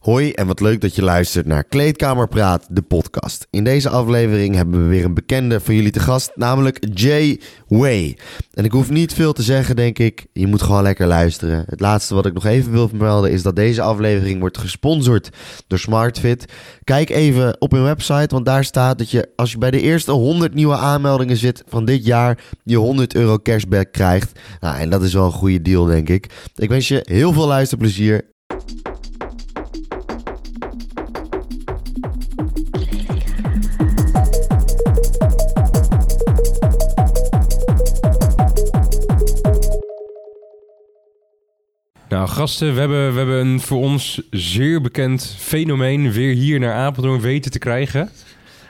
Hoi en wat leuk dat je luistert naar Kleedkamer Praat, de podcast. In deze aflevering hebben we weer een bekende van jullie te gast, namelijk Jay Way. En ik hoef niet veel te zeggen, denk ik. Je moet gewoon lekker luisteren. Het laatste wat ik nog even wil vermelden is dat deze aflevering wordt gesponsord door SmartFit. Kijk even op hun website, want daar staat dat je als je bij de eerste 100 nieuwe aanmeldingen zit van dit jaar, je 100 euro cashback krijgt. Nou, en dat is wel een goede deal, denk ik. Ik wens je heel veel luisterplezier Nou, gasten, we hebben, we hebben een voor ons zeer bekend fenomeen weer hier naar Apeldoorn weten te krijgen.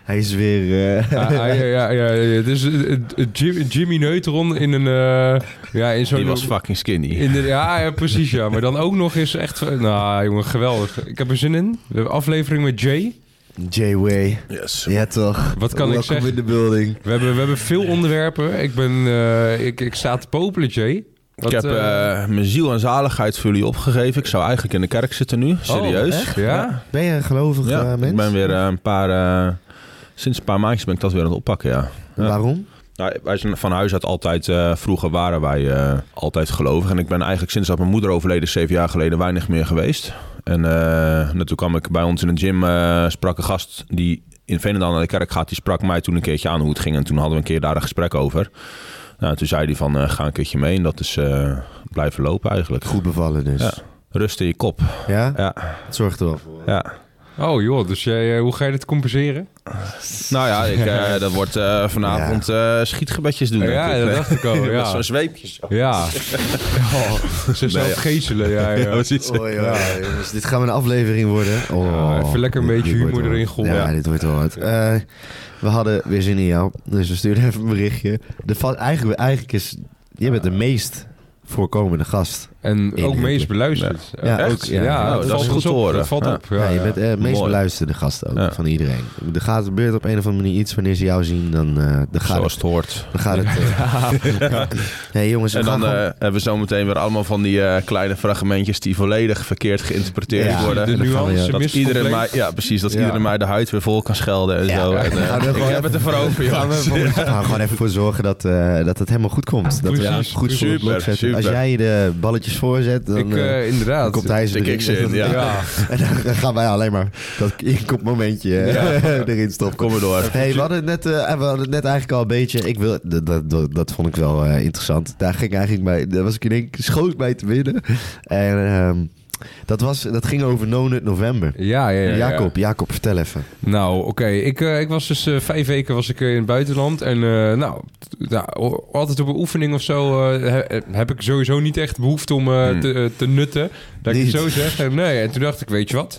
Hij is weer... Uh... Ja, ja, ja, ja, Het is uh, Jim, Jimmy Neutron in een... Uh, ja, in zo'n... Die was fucking skinny. In de, ja, ja, precies, ja. Maar dan ook nog eens echt... Nou, jongen, geweldig. Ik heb er zin in. We hebben aflevering met Jay. J-Way. Yes. Ja, toch. Wat kan ik zeggen? in de building. We hebben, we hebben veel onderwerpen. Ik ben... ik, ik sta te popelen, Jay. Wat, ik heb uh, mijn ziel en zaligheid voor jullie opgegeven. Ik zou eigenlijk in de kerk zitten nu, serieus. Oh, ja? Ben je een gelovig ja, uh, mens? Ik ben weer uh, een paar... sinds een paar maandjes ben ik dat weer aan het oppakken, ja. ja. Waarom? Nou, wij zijn van huis uit altijd... vroeger waren wij altijd gelovig. En ik ben eigenlijk sinds dat mijn moeder overleden, zeven jaar geleden, weinig meer geweest. En toen kwam ik bij ons in een gym, sprak een gast die in Veenendaal naar de kerk gaat. Die sprak mij toen een keertje aan hoe het ging. En toen hadden we een keer daar een gesprek over. Nou, toen zei hij van, uh, ga een keertje mee. En dat is uh, blijven lopen eigenlijk. Goed bevallen dus. Ja. Rust in je kop. Ja? Ja. Dat zorgt er wel voor. Ja. Oh joh, dus jij, hoe ga je dit compenseren? Nou ja, ik, uh, dat wordt vanavond ja. schietgebedjes doen. Ja, dat dacht ik al. Ja. Met zo'n zweepje. Zo. Ja. oh, ze zelf nee, gezelen. Ja, ja. precies. Oh, ja. Jongens, dit gaat een aflevering worden. Oh, even lekker een beetje humor erin gooien. Ja, dit wordt wel wat. we hadden weer zin in jou, dus we stuurden even een berichtje. De, eigenlijk, eigenlijk is... Je bent de meest voorkomende gast. En ook meest beluisterd. Ja, ja, ook, ja, ja nou, dat, is goed op, horen. Dat valt op. Ja, je bent de uh, meest Mooi. beluisterde gast ook van iedereen. Er gaat gebeurt op een of andere manier iets wanneer ze jou zien, dan, uh, dan gaat Zoals het, het hoort. Dan gaat het. Uh, hey, jongens, en dan gewoon... hebben we zometeen weer allemaal van die kleine fragmentjes die volledig verkeerd geïnteresseerd worden. De nuance dat iedereen mij, ja, precies, dat iedereen mij de huid weer vol kan schelden en zo. En, ik heb het ervoor over, joh. We gaan gewoon even voor zorgen dat dat het helemaal goed komt. Dat we goed super. Als jij de balletjes voorzet, dan ik, uh, inderdaad. Dan komt hij ze erin. In, ja. ja. en dan gaan wij alleen maar dat inkopmomentje ja. erin stoppen. Kom maar door. Hey, we hadden net, we hadden het net eigenlijk al een beetje. Ik wil, dat, dat, dat vond ik wel interessant. Daar ging eigenlijk bij. Daar was ik in één schoot bij te winnen. En um, dat, was, dat ging over No Nut November. Ja, ja, ja. Jacob, Jacob, vertel even. Nou, oké. Okay. Ik, uh, ik was dus uh, vijf weken was ik in het buitenland. En uh, nou, nou, altijd op een oefening of zo he, heb ik sowieso niet echt behoefte om hmm. te, te nutten. Dat ik het zo zeg. Nee, en toen dacht ik, weet je wat?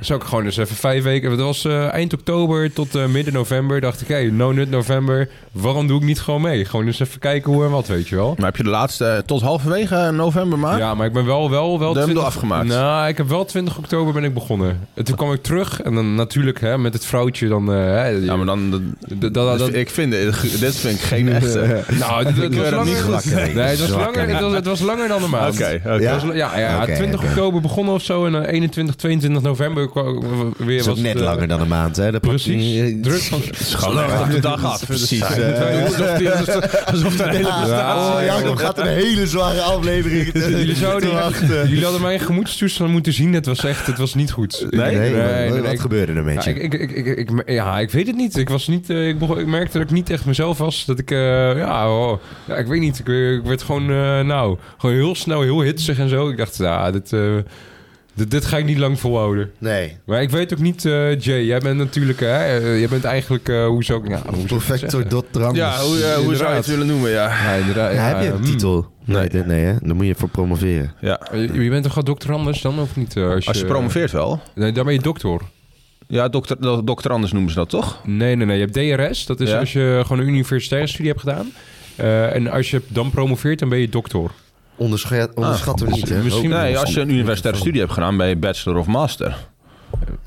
Zou ik gewoon dus even vijf weken... Het was uh, eind oktober tot uh, midden november. Dacht ik, hé, hey, no nut november. Waarom doe ik niet gewoon mee? Gewoon eens even kijken hoe en wat, weet je wel. Maar heb je de laatste tot halverwege november maar? Ja, maar ik ben wel... wel, wel de 20... afgemaakt? Nou, ik heb wel 20 oktober ben ik begonnen. En toen kwam ik terug. En dan natuurlijk hè, met het vrouwtje dan... Ja, maar dan... Dat, dat, dat, ik vind, dit vind ik geen echte... nou, was langer... Niet gelakken, nee, het was, langer, het, was, het was langer dan maand. Oké, okay, okay. ja? ja, ja, okay, 20 oktober begonnen of zo. En 21, 22 november weer was net langer dan een maand, hè? De precies. Druk van... Schoon op de dag af. Precies. Alsof er een hele Oh, Jacob gaat een hele zware aflevering. Jullie zouden. Jullie hadden mijn gemoedstoestand moeten zien. Het was echt, het was niet goed. Nee? nee, wat gebeurde er met je? Ik, ik, ik, ja, ik weet het niet. Ik was niet... Ik, ik merkte dat ik niet echt mezelf was. Dat ik... Ja, oh, ja, ik weet niet. Ik, werd gewoon... Nou, gewoon heel snel, heel hitsig en zo. Ik dacht, ja, dit... Dit, dit, ga ik niet lang volhouden. Nee. Maar ik weet ook niet, uh, Jay, jij bent natuurlijk, hè, uh, jij bent eigenlijk, uh, hoe zou ik, ja, hoe Perfector dot trans. Ja, hoe, hoe zou je het willen noemen, ja. Ja, inderdaad. Ja, heb je een titel? Nee, nee, nee hè? dan moet je voor promoveren. Ja. Je, je bent toch gewoon dokter anders dan, of niet? als, je, als je promoveert wel. Nee, dan ben je dokter. Ja, dokter, dokter anders noemen ze dat, toch? Nee, nee, nee. Je hebt DRS. Dat is ja? als je gewoon een universitaire studie hebt gedaan. en als je dan promoveert, dan ben je dokter. Onderschat, onderschat ah, niet, hè? Misschien, nee, als je een universitaire studie hebt gedaan, ben je bachelor of master.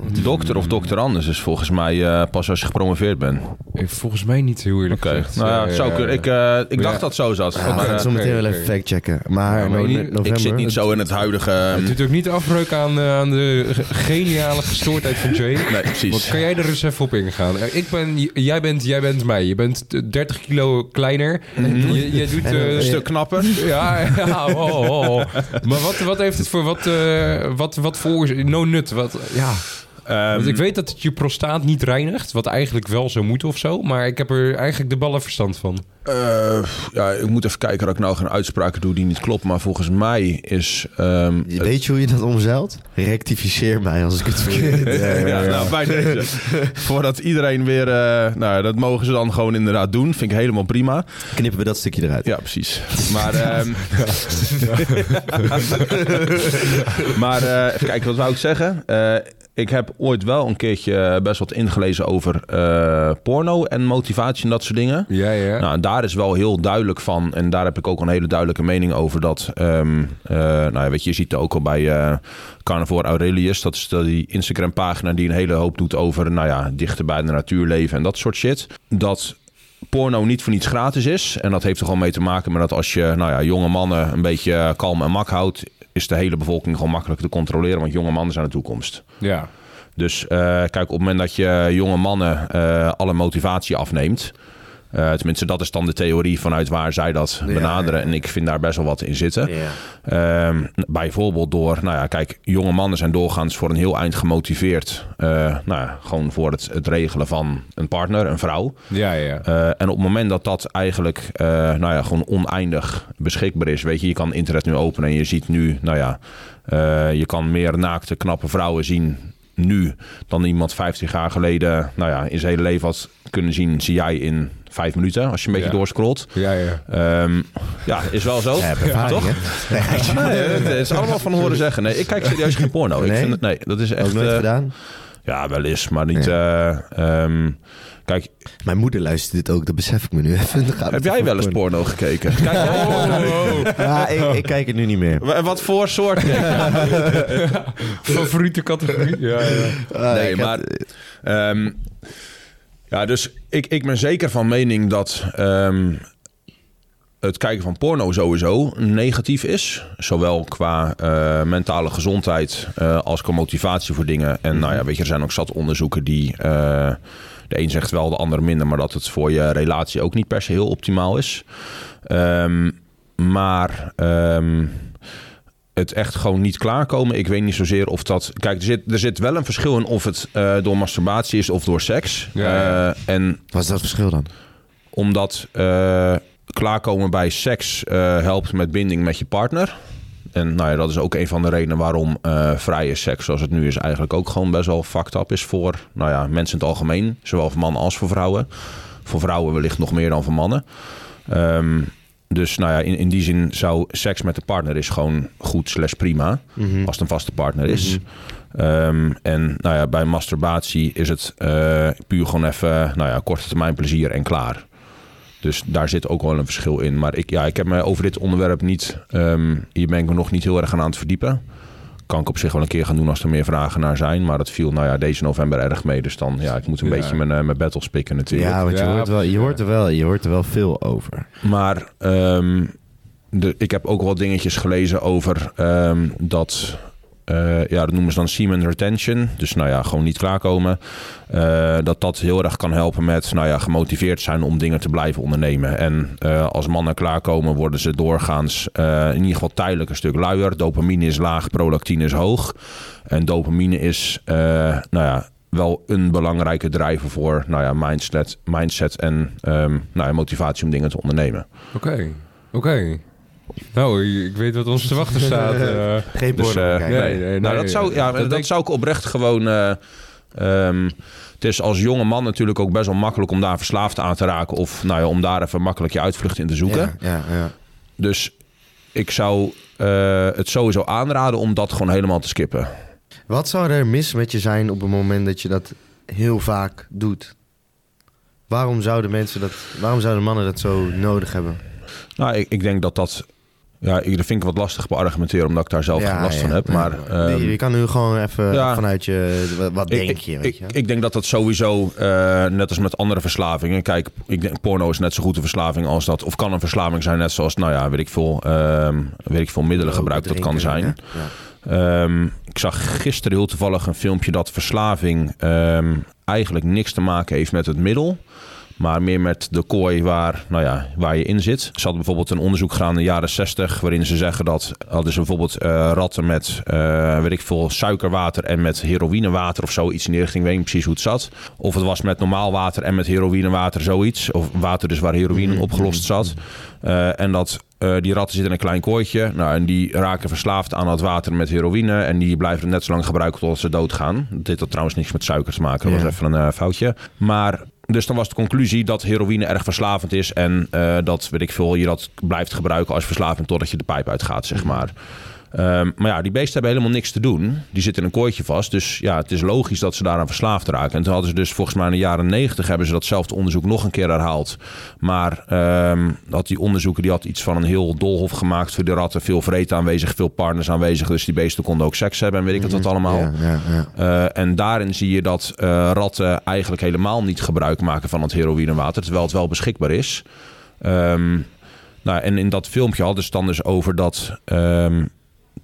Dokter of dokter anders is volgens mij uh, pas als je gepromoveerd bent. Eh, Volgens mij niet heel eerlijk Oké, gezegd. nou ja, zou. Ik, eh, ik dacht Ja. dat zo zat. Ja, maar, we gaan eh, het zo meteen wel even factchecken. Maar, Ja, maar no- niet- november... ik zit niet zo in het huidige... Het doet ook niet afbreuk aan, eh, aan de ge- geniale gestoordheid van Jay. Nee, Wat precies. kan jij er eens even op ingaan? Eh, Ik ben, jij, bent, jij bent mij. Je bent eh, 30 kilo kleiner. Je, jij doet... En, eh, Een stuk knapper. ja, ja oh, oh, oh. maar wat, wat heeft het voor... Wat, eh, wat, wat voor... No nut. Wat, ja. Ehm, Want ik weet dat het je prostaat niet reinigt. Wat eigenlijk wel zou moeten of zo. Maar ik heb er eigenlijk de ballen verstand van. eh, ja, ik moet even kijken dat ik nou geen uitspraken doe die niet kloppen. Maar volgens mij is... ehm, Je Weet je hoe je dat omzeilt? Rectificeer mij als ik het verkeerd heb. ja, nou, bij deze. Voordat iedereen weer... eh, nou, dat mogen ze dan gewoon inderdaad doen. Vind ik helemaal prima. Knippen we dat stukje eruit. Ja, precies. Maar, ehm, maar eh, even kijken, wat wou ik zeggen? Eh, ik heb ooit wel een keertje best wat ingelezen over eh, porno en motivatie en dat soort dingen. Ja, ja. Nou, daar is wel heel duidelijk van, en daar heb ik ook een hele duidelijke mening over, dat, ehm, eh, nou ja, weet je, je ziet het ook al bij eh Carnivore Aurelius, dat is die Instagram-pagina die een hele hoop doet over, nou ja, dichter bij de natuur leven en dat soort shit. Dat porno niet voor niets gratis is. En dat heeft er gewoon mee te maken met dat als je nou ja, jonge mannen een beetje kalm en mak houdt, is de hele bevolking gewoon makkelijk te controleren, want jonge mannen zijn de toekomst. ja. Dus eh, kijk, op het moment dat je jonge mannen eh, alle motivatie afneemt. Eh, tenminste, dat is dan de theorie vanuit waar zij dat Ja, benaderen. ja. En ik vind daar best wel wat in zitten. Ja. Ehm, bijvoorbeeld door, nou ja, kijk, jonge mannen zijn doorgaans voor een heel eind gemotiveerd. eh, nou ja, gewoon voor het, het regelen van een partner, een vrouw. Ja, ja. Eh, en op het moment dat dat eigenlijk nou ja, gewoon oneindig beschikbaar is. Weet je, je kan internet nu openen en je ziet nu, nou ja, je kan meer naakte, knappe vrouwen zien nu dan iemand 50 jaar geleden, nou ja, in zijn hele leven had kunnen zien, zie jij in vijf minuten als je een beetje Ja. doorscrollt. Ja, ja. Ehm, ja, is wel zo. Ja, toch? hè? Nee, het is allemaal van horen zeggen. Nee, ik kijk serieus geen porno. Ik Nee? vind het, nee, dat is Ook echt. nooit eh, gedaan. ja, wel eens, maar niet. eh, ehm, kijk, Mijn moeder luistert dit ook, dat besef ik me nu even. Dan gaat het heb jij wel eens porno gekeken? Kijk jij porno? Ja, ik, ik kijk het nu niet meer. En wat voor soort? Favoriete categorie? Ja, ja. Ah, nee, ik had- maar. Ja, dus ik, ik ben zeker van mening dat. ehm, het kijken van porno sowieso negatief is. Zowel qua eh, mentale gezondheid eh, als qua motivatie voor dingen. En nou ja, weet je, er zijn ook zat onderzoeken die... eh, de een zegt wel, de ander minder... maar dat het voor je relatie ook niet per se heel optimaal is. Ehm, maar... ehm, het echt gewoon niet klaarkomen. Ik weet niet zozeer of dat... Kijk, er zit, er zit wel een verschil in of het eh, door masturbatie is of door seks. Ja, ja. Eh, en Wat is dat verschil dan? omdat eh, klaarkomen bij seks eh, helpt met binding met je partner. En nou ja, dat is ook een van de redenen waarom eh, vrije seks, zoals het nu is, eigenlijk ook gewoon best wel fucked up is voor nou ja, mensen in het algemeen. Zowel voor mannen als voor vrouwen. Voor vrouwen wellicht nog meer dan voor mannen. Ehm, dus nou ja, in, in die zin zou seks met de partner is gewoon goed slash prima. Mhm. Als het een vaste partner is. Ehm, en nou ja, bij masturbatie is het eh, puur gewoon even nou ja, korte termijn plezier en klaar. Dus daar zit ook wel een verschil in. Maar ik, ja, ik heb me over dit onderwerp niet... ehm, hier ben ik me nog niet heel erg aan aan het verdiepen. Kan ik op zich wel een keer gaan doen als er meer vragen naar zijn. Maar dat viel nou ja, deze november erg mee. Dus dan, ja, ik moet een Ja. beetje mijn, eh, mijn battles pikken natuurlijk. Ja, want je, Ja, hoort wel, je, hoort er wel, je hoort er wel veel over. Maar ehm, de, ik heb ook wel dingetjes gelezen over ehm, dat... eh, ja, dat noemen ze dan semen retention. Dus nou ja, gewoon niet klaarkomen. Eh, dat dat heel erg kan helpen met nou ja, gemotiveerd zijn om dingen te blijven ondernemen. En eh, als mannen klaarkomen, worden ze doorgaans in ieder geval tijdelijk een stuk luier. Dopamine is laag, prolactine is hoog. En dopamine is nou ja, wel een belangrijke drijver voor nou ja, mindset, mindset en ehm, nou ja, motivatie om dingen te ondernemen. Oké, oké. Nou, ik weet wat ons te wachten staat. eh. Geen Dus, eh, kijken. nee, nee, nou, nee, dat zou, ja, dat dat, denk- zou ik oprecht gewoon. eh, ehm, het is als jonge man natuurlijk ook best wel makkelijk om daar verslaafd aan te raken. Of nou ja, om daar even makkelijk je uitvlucht in te zoeken. Ja, ja, ja. Dus ik zou eh, het sowieso aanraden om dat gewoon helemaal te skippen. Wat zou er mis met je zijn op het moment dat je dat heel vaak doet? Waarom zouden mensen dat, waarom zouden mannen dat zo nodig hebben? Nou, ik, ik denk dat dat Ja, ik, dat vind ik wat lastig beargumenteren, omdat ik daar zelf geen last van heb. Maar, Nee, ehm, je kan nu gewoon even ja. vanuit je... Wat, denk je, weet ik, je? ik denk dat dat sowieso, eh, net als met andere verslavingen... Kijk, ik denk porno is net zo goed een verslaving als dat... Of kan een verslaving zijn, net zoals, nou ja, weet ik veel, ehm, weet ik veel middelen gebruikt. Dat kan zijn. Ehm, ik zag gisteren heel toevallig een filmpje dat verslaving eigenlijk niks te maken heeft met het middel. Maar meer met de kooi waar, nou ja, waar je in zit. Ze hadden bijvoorbeeld een onderzoek gedaan in de jaren 60... waarin ze zeggen dat hadden ze bijvoorbeeld eh, ratten met, eh, weet ik veel, suikerwater... en met heroïnewater of zoiets in die richting. Ik weet niet precies hoe het zat. Of het was met normaal water en met heroïnewater zoiets. Of water dus waar heroïne in opgelost zat. Eh, en dat eh, die ratten zitten in een klein kooitje. Nou, en die raken verslaafd aan dat water met heroïne. En die blijven het net zo lang gebruiken tot ze doodgaan. Dit had trouwens niks met suiker te maken. Dat Ja. was even een eh, foutje. Maar dus dan was de conclusie dat heroïne erg verslavend is. En eh, dat, weet ik veel, je dat blijft gebruiken als verslaving totdat je de pijp uitgaat, zeg maar. Ehm, maar ja, die beesten hebben helemaal niks te doen. Die zitten in een kooitje vast. Dus ja, het is logisch dat ze daaraan verslaafd raken. En toen hadden ze dus volgens mij in de jaren negentig... hebben ze datzelfde onderzoek nog een keer herhaald. Maar ehm, dat die onderzoeken... die had iets van een heel dolhof gemaakt voor de ratten. Veel vreten aanwezig, veel partners aanwezig. Dus die beesten konden ook seks hebben en weet ik het wat allemaal. Ja, ja, ja. Eh, en daarin zie je dat eh, ratten eigenlijk helemaal niet gebruik maken van het heroïnewater, terwijl het wel beschikbaar is. Ehm, nou, en in dat filmpje hadden ze het dan dus over dat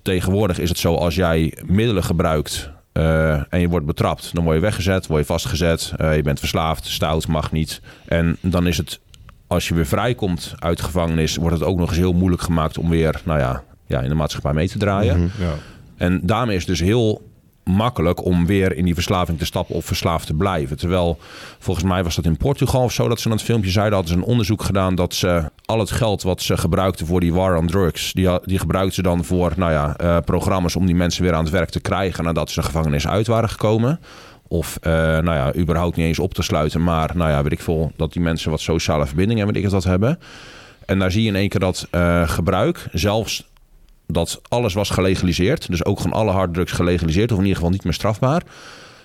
tegenwoordig is het zo als jij middelen gebruikt eh, en je wordt betrapt, dan word je weggezet, word je vastgezet, eh, je bent verslaafd, stout, mag niet. En dan is het, als je weer vrijkomt uit gevangenis, wordt het ook nog eens heel moeilijk gemaakt om weer, nou ja, ja in de maatschappij mee te draaien. Mhm. Ja. En daarmee is het dus heel makkelijk om weer in die verslaving te stappen of verslaafd te blijven. Terwijl, volgens mij was dat in Portugal of zo, dat ze in het filmpje zeiden, hadden ze een onderzoek gedaan dat ze al het geld wat ze gebruikten voor die war on drugs, die, die gebruikten ze dan voor, nou ja, eh, programma's om die mensen weer aan het werk te krijgen nadat ze de gevangenis uit waren gekomen. Of, eh, nou ja, überhaupt niet eens op te sluiten, maar, nou ja, weet ik veel, dat die mensen wat sociale verbindingen en weet hebben. En daar zie je in één keer dat eh, gebruik, zelfs dat alles was gelegaliseerd. Dus ook gewoon alle harddrugs gelegaliseerd. Of in ieder geval niet meer strafbaar.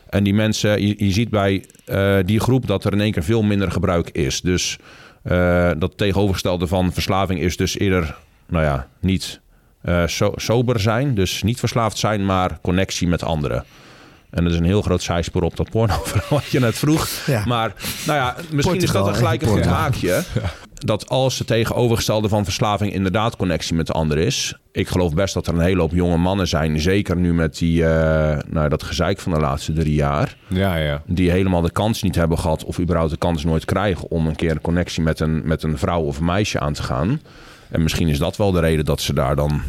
En die mensen, je, je ziet bij eh, die groep dat er in één keer veel minder gebruik is. Dus eh, dat tegenovergestelde van verslaving is dus eerder, nou ja, niet eh, so- sober zijn. Dus niet verslaafd zijn, maar connectie met anderen. En dat is een heel groot zijspoor op dat porno wat je net vroeg. Ja. Maar nou ja, misschien is dat een gelijk een goed haakje. Dat als het tegenovergestelde van verslaving inderdaad connectie met de ander is. Ik geloof best dat er een hele hoop jonge mannen zijn. Zeker nu met die, eh, nou, dat gezeik van de laatste drie jaar. Ja, ja. Die helemaal de kans niet hebben gehad. Of überhaupt de kans nooit krijgen om een keer een connectie met een, met een vrouw of een meisje aan te gaan. En misschien is dat wel de reden dat ze daar dan...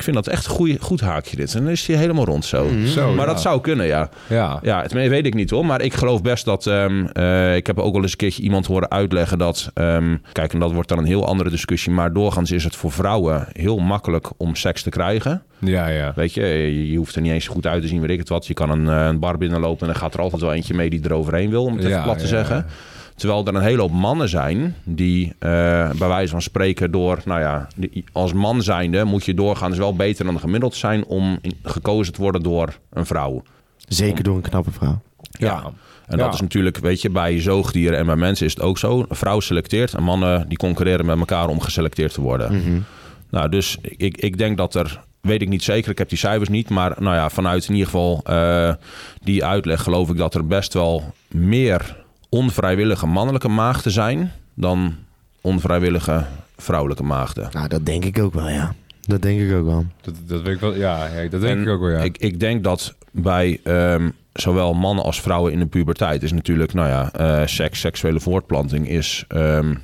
Ik vind dat echt een goeie, goed haakje dit. En dan is hij helemaal rond zo. Zo, maar ja. dat zou kunnen, ja. Ja. Ja, het weet ik niet hoor. Maar ik geloof best dat. ehm, eh, ik heb ook wel eens een keertje iemand horen uitleggen dat. ehm, kijk, en dat wordt dan een heel andere discussie. Maar doorgaans is het voor vrouwen heel makkelijk om seks te krijgen. Ja, ja. Weet je, je, je hoeft er niet eens goed uit te zien, weet ik het wat. Je kan een, eh, een bar binnenlopen en dan gaat er altijd wel eentje mee die er overheen wil, om het even Ja, plat te ja, zeggen. Terwijl er een hele hoop mannen zijn die eh, bij wijze van spreken door, nou ja, die- als man zijnde moet je doorgaans wel beter dan gemiddeld zijn om in- gekozen te worden door een vrouw. Zeker door een knappe vrouw. Ja. En Ja. dat is natuurlijk, weet je, bij zoogdieren en bij mensen is het ook zo. Een vrouw selecteert en mannen die concurreren met elkaar om geselecteerd te worden. Mhm. Nou, dus ik, ik denk dat er, weet ik niet zeker, ik heb die cijfers niet. Maar nou ja, vanuit in ieder geval eh, die uitleg geloof ik dat er best wel meer onvrijwillige mannelijke maagden zijn dan onvrijwillige vrouwelijke maagden. Nou, dat denk ik ook wel, ja. Dat denk ik ook wel. Dat, dat weet ik wel. Ja, ja dat denk En ik ook wel, ja. Ik, ik denk dat bij ehm, zowel mannen als vrouwen in de puberteit is natuurlijk, nou ja, eh, seks, seksuele voortplanting is ehm,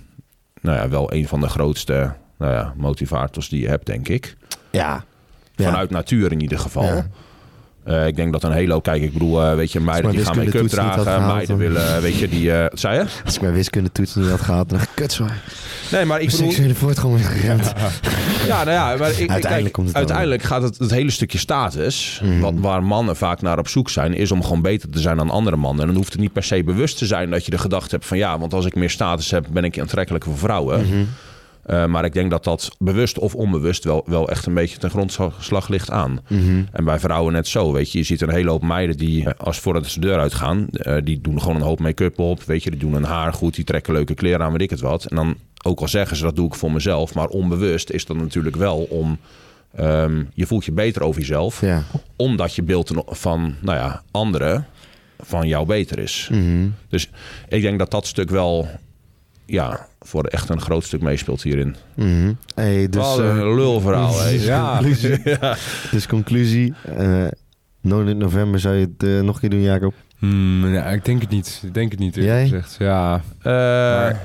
nou ja, wel een van de grootste nou ja, motivators die je hebt, denk ik. Ja. Ja. Vanuit natuur in ieder geval. Ja. Eh, ik denk dat een hele hoop, kijk, ik bedoel, eh, weet je, meiden die gaan make-up dragen, gehaald, meiden dan. willen, weet je, die, wat zei je? Als ik mijn wiskunde toets niet had gehad, dan kut zwaar. Nee, maar ik bedoel, seksuele voortgang is geremd. Ja, nou ja, maar ik, Uiteindelijk kijk, komt het uiteindelijk gaat het, het hele stukje status, Mhm. wat, waar mannen vaak naar op zoek zijn, is om gewoon beter te zijn dan andere mannen. En dan hoeft het niet per se bewust te zijn dat je de gedachte hebt van ja, want als ik meer status heb, ben ik aantrekkelijk voor vrouwen. Mhm. Eh, maar ik denk dat dat bewust of onbewust wel, wel echt een beetje ten grondslag ligt aan. Mhm. En bij vrouwen net zo, weet je. Je ziet een hele hoop meiden die eh, als voordat ze de deur uitgaan... eh, die doen gewoon een hoop make-up op, weet je. Die doen hun haar goed, die trekken leuke kleren aan, weet ik het wat. En dan, ook al zeggen ze dat doe ik voor mezelf... maar onbewust is dat natuurlijk wel om... ehm, je voelt je beter over jezelf, Ja. omdat je beeld van nou ja, anderen van jou beter is. Mhm. Dus ik denk dat dat stuk wel ja, voor echt een groot stuk meespeelt hierin. Mhm. Hey, dus, Wat eh, een lulverhaal, hè. Ja. conclusie. dus conclusie. eh, no- in november zou je het eh, nog een keer doen, Jacob? Hmm, ja, ik denk het niet. Ik denk het niet, Jij? gezegd. Ja. Eh,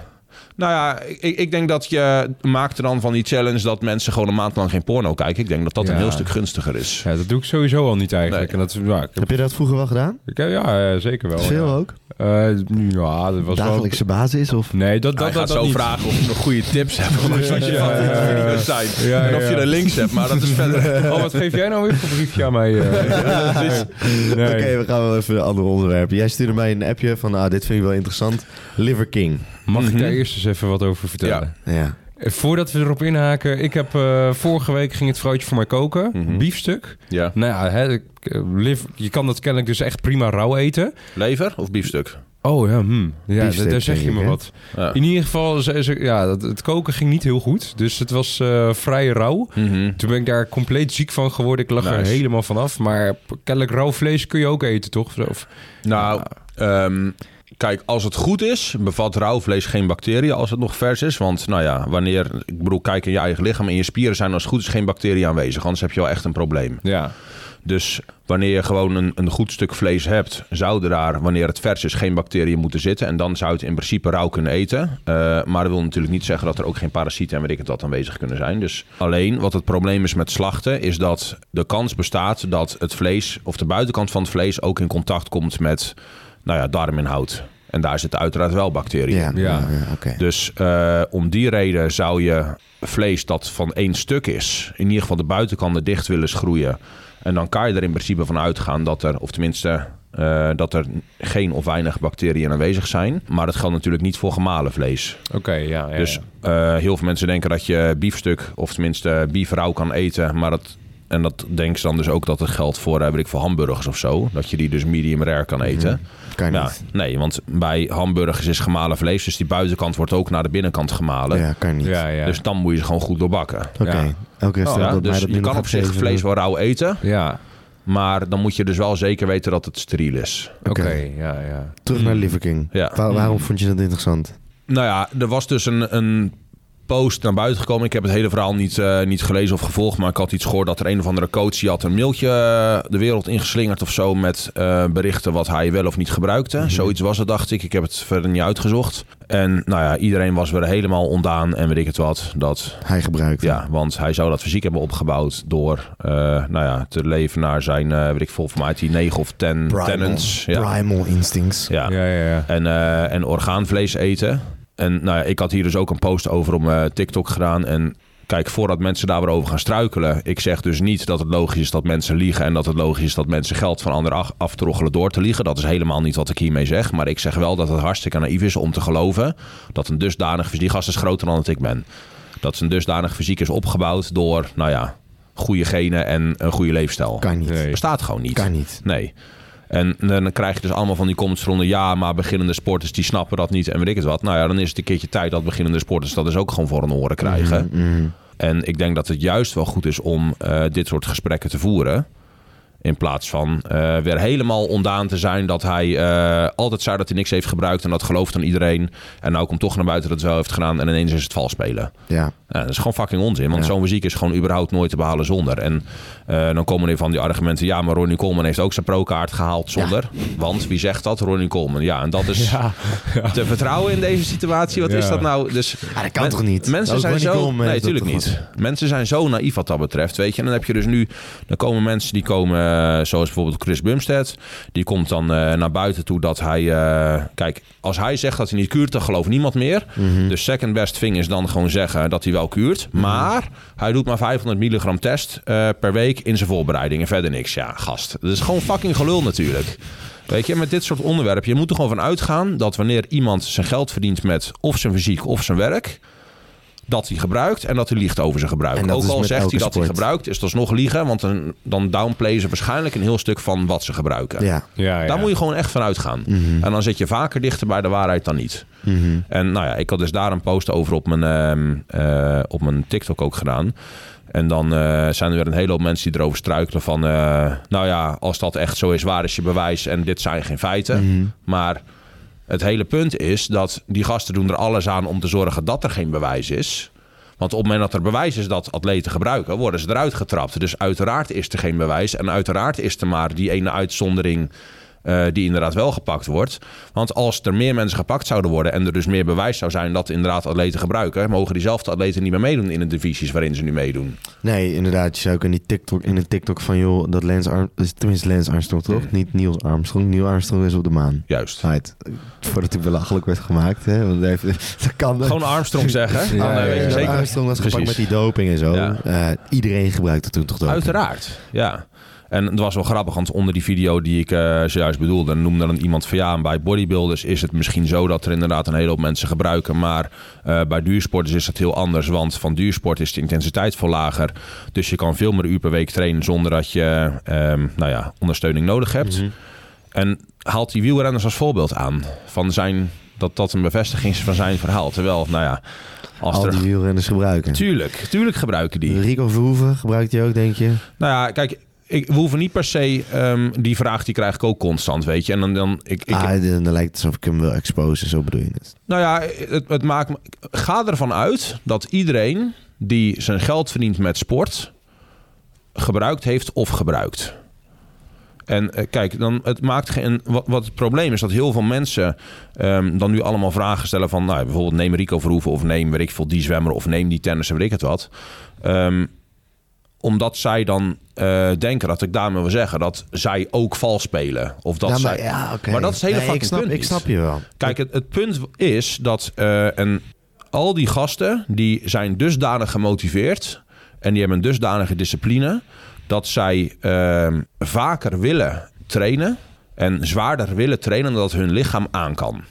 Nou ja, ik, ik denk dat je maakt er dan van die challenge dat mensen gewoon een maand lang geen porno kijken. Ik denk dat dat Ja. een heel stuk gunstiger is. ja, dat doe ik sowieso al niet eigenlijk. Nee. En dat, is- ja, ik heb, Heb je dat vroeger wel gedaan? ik heb- ja, eh, zeker wel. Veel ja. ook? Eh, ja, dat was Dagelijkse basis? Of? wel... Nee, dat, dat, Hij dat, gaat dat zo niet. vragen of je nog goede tips hebt. Wat je Ja, van ja, die ja. video's zijn. Ja, en of je ja. er links hebt. Maar dat is verder... Oh, wat geef jij nou weer voor briefje aan mij? eh? nee. Oké, we gaan wel even een ander onderwerp. Jij stuurde mij een appje van, ah, dit vind ik wel interessant. Liver King. Mag ik Mhm. daar eerst eens even wat over vertellen? Ja. Eh, Voordat we erop inhaken, ik heb eh, vorige week ging het vrouwtje voor mij koken, Mhm. biefstuk. Ja. Nou ja, hè, eh, je kan dat kennelijk dus echt prima rauw eten. Lever of biefstuk? Oh ja, hmm. ja daar, zeg je me wat. Ja. In ieder geval, ze, ze- ja, het koken ging niet heel goed. Dus het was eh, vrij rauw. Mhm. Toen ben ik daar compleet ziek van geworden. Ik lag er helemaal vanaf. Maar kennelijk rauw vlees kun je ook eten, toch? Of, Nou, ehm, kijk, als het goed is, bevat rauw vlees geen bacteriën als het nog vers is. Want, nou ja, wanneer, ik bedoel, kijk in je eigen lichaam en je spieren zijn als het goed is geen bacteriën aanwezig. Anders heb je wel echt een probleem. ja. Dus wanneer je gewoon een, een goed stuk vlees hebt, zouden daar, wanneer het vers is, geen bacteriën moeten zitten. En dan zou je het in principe rauw kunnen eten. Eh, maar dat wil natuurlijk niet zeggen dat er ook geen parasieten en weet ik het wat aanwezig kunnen zijn. Dus alleen wat het probleem is met slachten, is dat de kans bestaat dat het vlees of de buitenkant van het vlees ook in contact komt met, nou ja, darminhoud. En daar zitten uiteraard wel bacteriën. Ja, ja. Ja. ja, oké. Dus eh, om die reden zou je vlees dat van één stuk is, in ieder geval de buitenkanten dicht willen schroeien. En dan kan je er in principe van uitgaan dat er, of tenminste, eh, dat er geen of weinig bacteriën aanwezig zijn. Maar dat geldt natuurlijk niet voor gemalen vlees. Oké, ja, ja. dus ja. eh, heel veel mensen denken dat je biefstuk, of tenminste bief rauw kan eten. Maar dat, en dat denken ze dan dus ook dat het geldt voor, weet ik, voor hamburgers of zo. Dat je die dus medium rare kan eten. Kan Ja, niet. nee, want bij hamburgers is gemalen vlees. Dus die buitenkant wordt ook naar de binnenkant gemalen. Ja, kan niet. ja, ja. Dus dan moet je ze gewoon goed doorbakken. Oké. Ja. Elke restaurant dat mij dus dat je nu kan nog op zich vlees wel rauw eten. ja, Maar dan moet je dus wel zeker weten dat het steriel is. oké, ja, ja. Terug naar Liver King. Ja. Waar- waarom vond je dat interessant? Nou ja, er was dus een, een post naar buiten gekomen. Ik heb het hele verhaal niet, eh, niet gelezen of gevolgd. Maar ik had iets gehoord dat er een of andere coach... die had een mailtje eh, de wereld ingeslingerd of zo... met eh, berichten wat hij wel of niet gebruikte. Zoiets was het, dacht ik. Ik heb het verder niet uitgezocht. En nou ja, iedereen was weer helemaal ondaan en weet ik het wat. Dat Hij gebruikte. Ja, want hij zou dat fysiek hebben opgebouwd door eh, nou ja, te leven naar zijn, eh weet ik veel, voor mij die 9 of 10 Primal, tenants. Ja. primal instincts. Ja. Ja, ja, ja. En, eh, en orgaanvlees eten. En nou ja, ik had hier dus ook een post over om eh, TikTok gedaan. En kijk, voordat mensen daar weer over gaan struikelen. Ik zeg dus niet dat het logisch is dat mensen liegen. En dat het logisch is dat mensen geld van anderen af, aftroggelen door te liegen. Dat is helemaal niet wat ik hiermee zeg. Maar ik zeg wel dat het hartstikke naïef is om te geloven. Dat een dusdanig fysiek... Die gast is groter dan dat ik ben. Dat een dusdanig fysiek is opgebouwd door, nou ja, goede genen en een goede leefstijl. Kan niet. Nee. Bestaat gewoon niet. Kan niet. Nee. En dan krijg je dus allemaal van die comments eronder. Ja, maar beginnende sporters die snappen dat niet en weet ik het wat. Nou ja, dan is het een keertje tijd dat beginnende sporters dat dus ook gewoon voor hun oren krijgen. Mhm. En ik denk dat het juist wel goed is om eh, dit soort gesprekken te voeren. In plaats van eh, weer helemaal ondaan te zijn dat hij eh, altijd zei dat hij niks heeft gebruikt. En dat gelooft dan iedereen. En nou komt toch naar buiten dat het wel heeft gedaan. En ineens is het vals spelen. Ja. Ja, dat is gewoon fucking onzin. Want Ja. zo'n muziek is gewoon überhaupt nooit te behalen zonder. En eh, dan komen er van die argumenten. Ja, maar Ronnie Coleman heeft ook zijn pro-kaart gehaald zonder. Want wie zegt dat? Ronnie Coleman. Ja, en dat is Ja, te vertrouwen in deze situatie. Wat Ja. is dat nou? Dus Ah, dat kan men- toch niet? Mensen zijn Ronnie zo... Coleman Nee, natuurlijk niet. Mensen zijn zo naïef wat dat betreft, weet je. En dan heb je dus nu... Dan komen mensen die komen, zoals bijvoorbeeld Chris Bumstead. Die komt dan eh, naar buiten toe dat hij... eh, kijk, als hij zegt dat hij niet kuurt, dan gelooft niemand meer. Mhm. De second best thing is dan gewoon zeggen dat hij wel kuurt. Maar hij doet maar 500 milligram test eh, per week in zijn voorbereiding. En verder niks. Ja, gast. Dat is gewoon fucking gelul natuurlijk. Weet je, met dit soort onderwerpen. Je moet er gewoon van uitgaan dat wanneer iemand zijn geld verdient met of zijn fysiek of zijn werk. Dat hij gebruikt en dat hij liegt over zijn gebruik. Ook al zegt hij dat hij gebruikt, is dat nog liegen. Want dan, dan downplayen ze waarschijnlijk een heel stuk van wat ze gebruiken. Ja. Ja, ja. Daar moet je gewoon echt van uitgaan. Mhm. En dan zit je vaker dichter bij de waarheid dan niet. Mhm. En nou ja, ik had dus daar een post over op mijn, ehm, eh, op mijn TikTok ook gedaan. En dan eh, zijn er weer een hele hoop mensen die erover struikelen van... eh, nou ja, als dat echt zo is, waar is je bewijs? En dit zijn geen feiten. Mhm. Maar het hele punt is dat die gasten doen er alles aan om te zorgen dat er geen bewijs is. Want op het moment dat er bewijs is dat atleten gebruiken, worden ze eruit getrapt. Dus uiteraard is er geen bewijs. En uiteraard is er maar die ene uitzondering eh, die inderdaad wel gepakt wordt. Want als er meer mensen gepakt zouden worden en er dus meer bewijs zou zijn dat inderdaad atleten gebruiken, mogen diezelfde atleten niet meer meedoen in de divisies waarin ze nu meedoen. Nee, inderdaad. Je zou ook in, die TikTok, in een TikTok van, joh, dat Lance Armstrong... Tenminste, Lance Armstrong, toch? Mm. Niet Niels Armstrong. Neil Armstrong is op de maan. Juist. Right. Voordat hij belachelijk werd gemaakt, hè. Want dat kan... Gewoon Armstrong zeggen. Ja, eh, ja, ja. zeker. Armstrong was gepakt met die doping en zo. Eh, iedereen gebruikte toen toch doping? Uiteraard, ja. En het was wel grappig, want onder die video die ik eh, zojuist bedoelde, noemde dan iemand van ja, bij bodybuilders is het misschien zo dat er inderdaad een hele hoop mensen gebruiken, maar eh, bij duursporters is dat heel anders, want van duursport is de intensiteit veel lager, dus je kan veel meer uur per week trainen zonder dat je ehm, nou ja, ondersteuning nodig hebt. Mhm. En haalt die wielrenners als voorbeeld aan van zijn, dat dat een bevestiging is van zijn verhaal. Terwijl, nou ja, als Al er... die wielrenners gebruiken. Tuurlijk, tuurlijk gebruiken die. Rico Verhoeven gebruikt hij ook, denk je? Nou ja, kijk, ik, we hoeven niet per se... ehm, die vraag die krijg ik ook constant, weet je. En dan... dan ik, ik, ah, dan dan lijkt het alsof ik hem wil exposen, zo bedoel je het. Nou ja, het, het maakt me... Ga ervan uit dat iedereen die zijn geld verdient met sport... gebruikt heeft of gebruikt. En eh, kijk, dan, het maakt geen. Wat, wat het probleem is dat heel veel mensen ehm, dan nu allemaal vragen stellen van, nou, bijvoorbeeld neem Rico Verhoeven of neem weet ik veel die zwemmer of neem die tennisser, weet ik het wat. Ehm, omdat zij dan eh, denken dat ik daarmee wil zeggen dat zij ook vals spelen. Of dat Ja, zij, maar, ja, maar dat is het hele Nee, ik snap, punt Ik snap je wel. Kijk, het, het punt is dat eh, en al die gasten die zijn dusdanig gemotiveerd en die hebben een dusdanige discipline dat zij eh, vaker willen trainen en zwaarder willen trainen dan dat hun lichaam aan kan.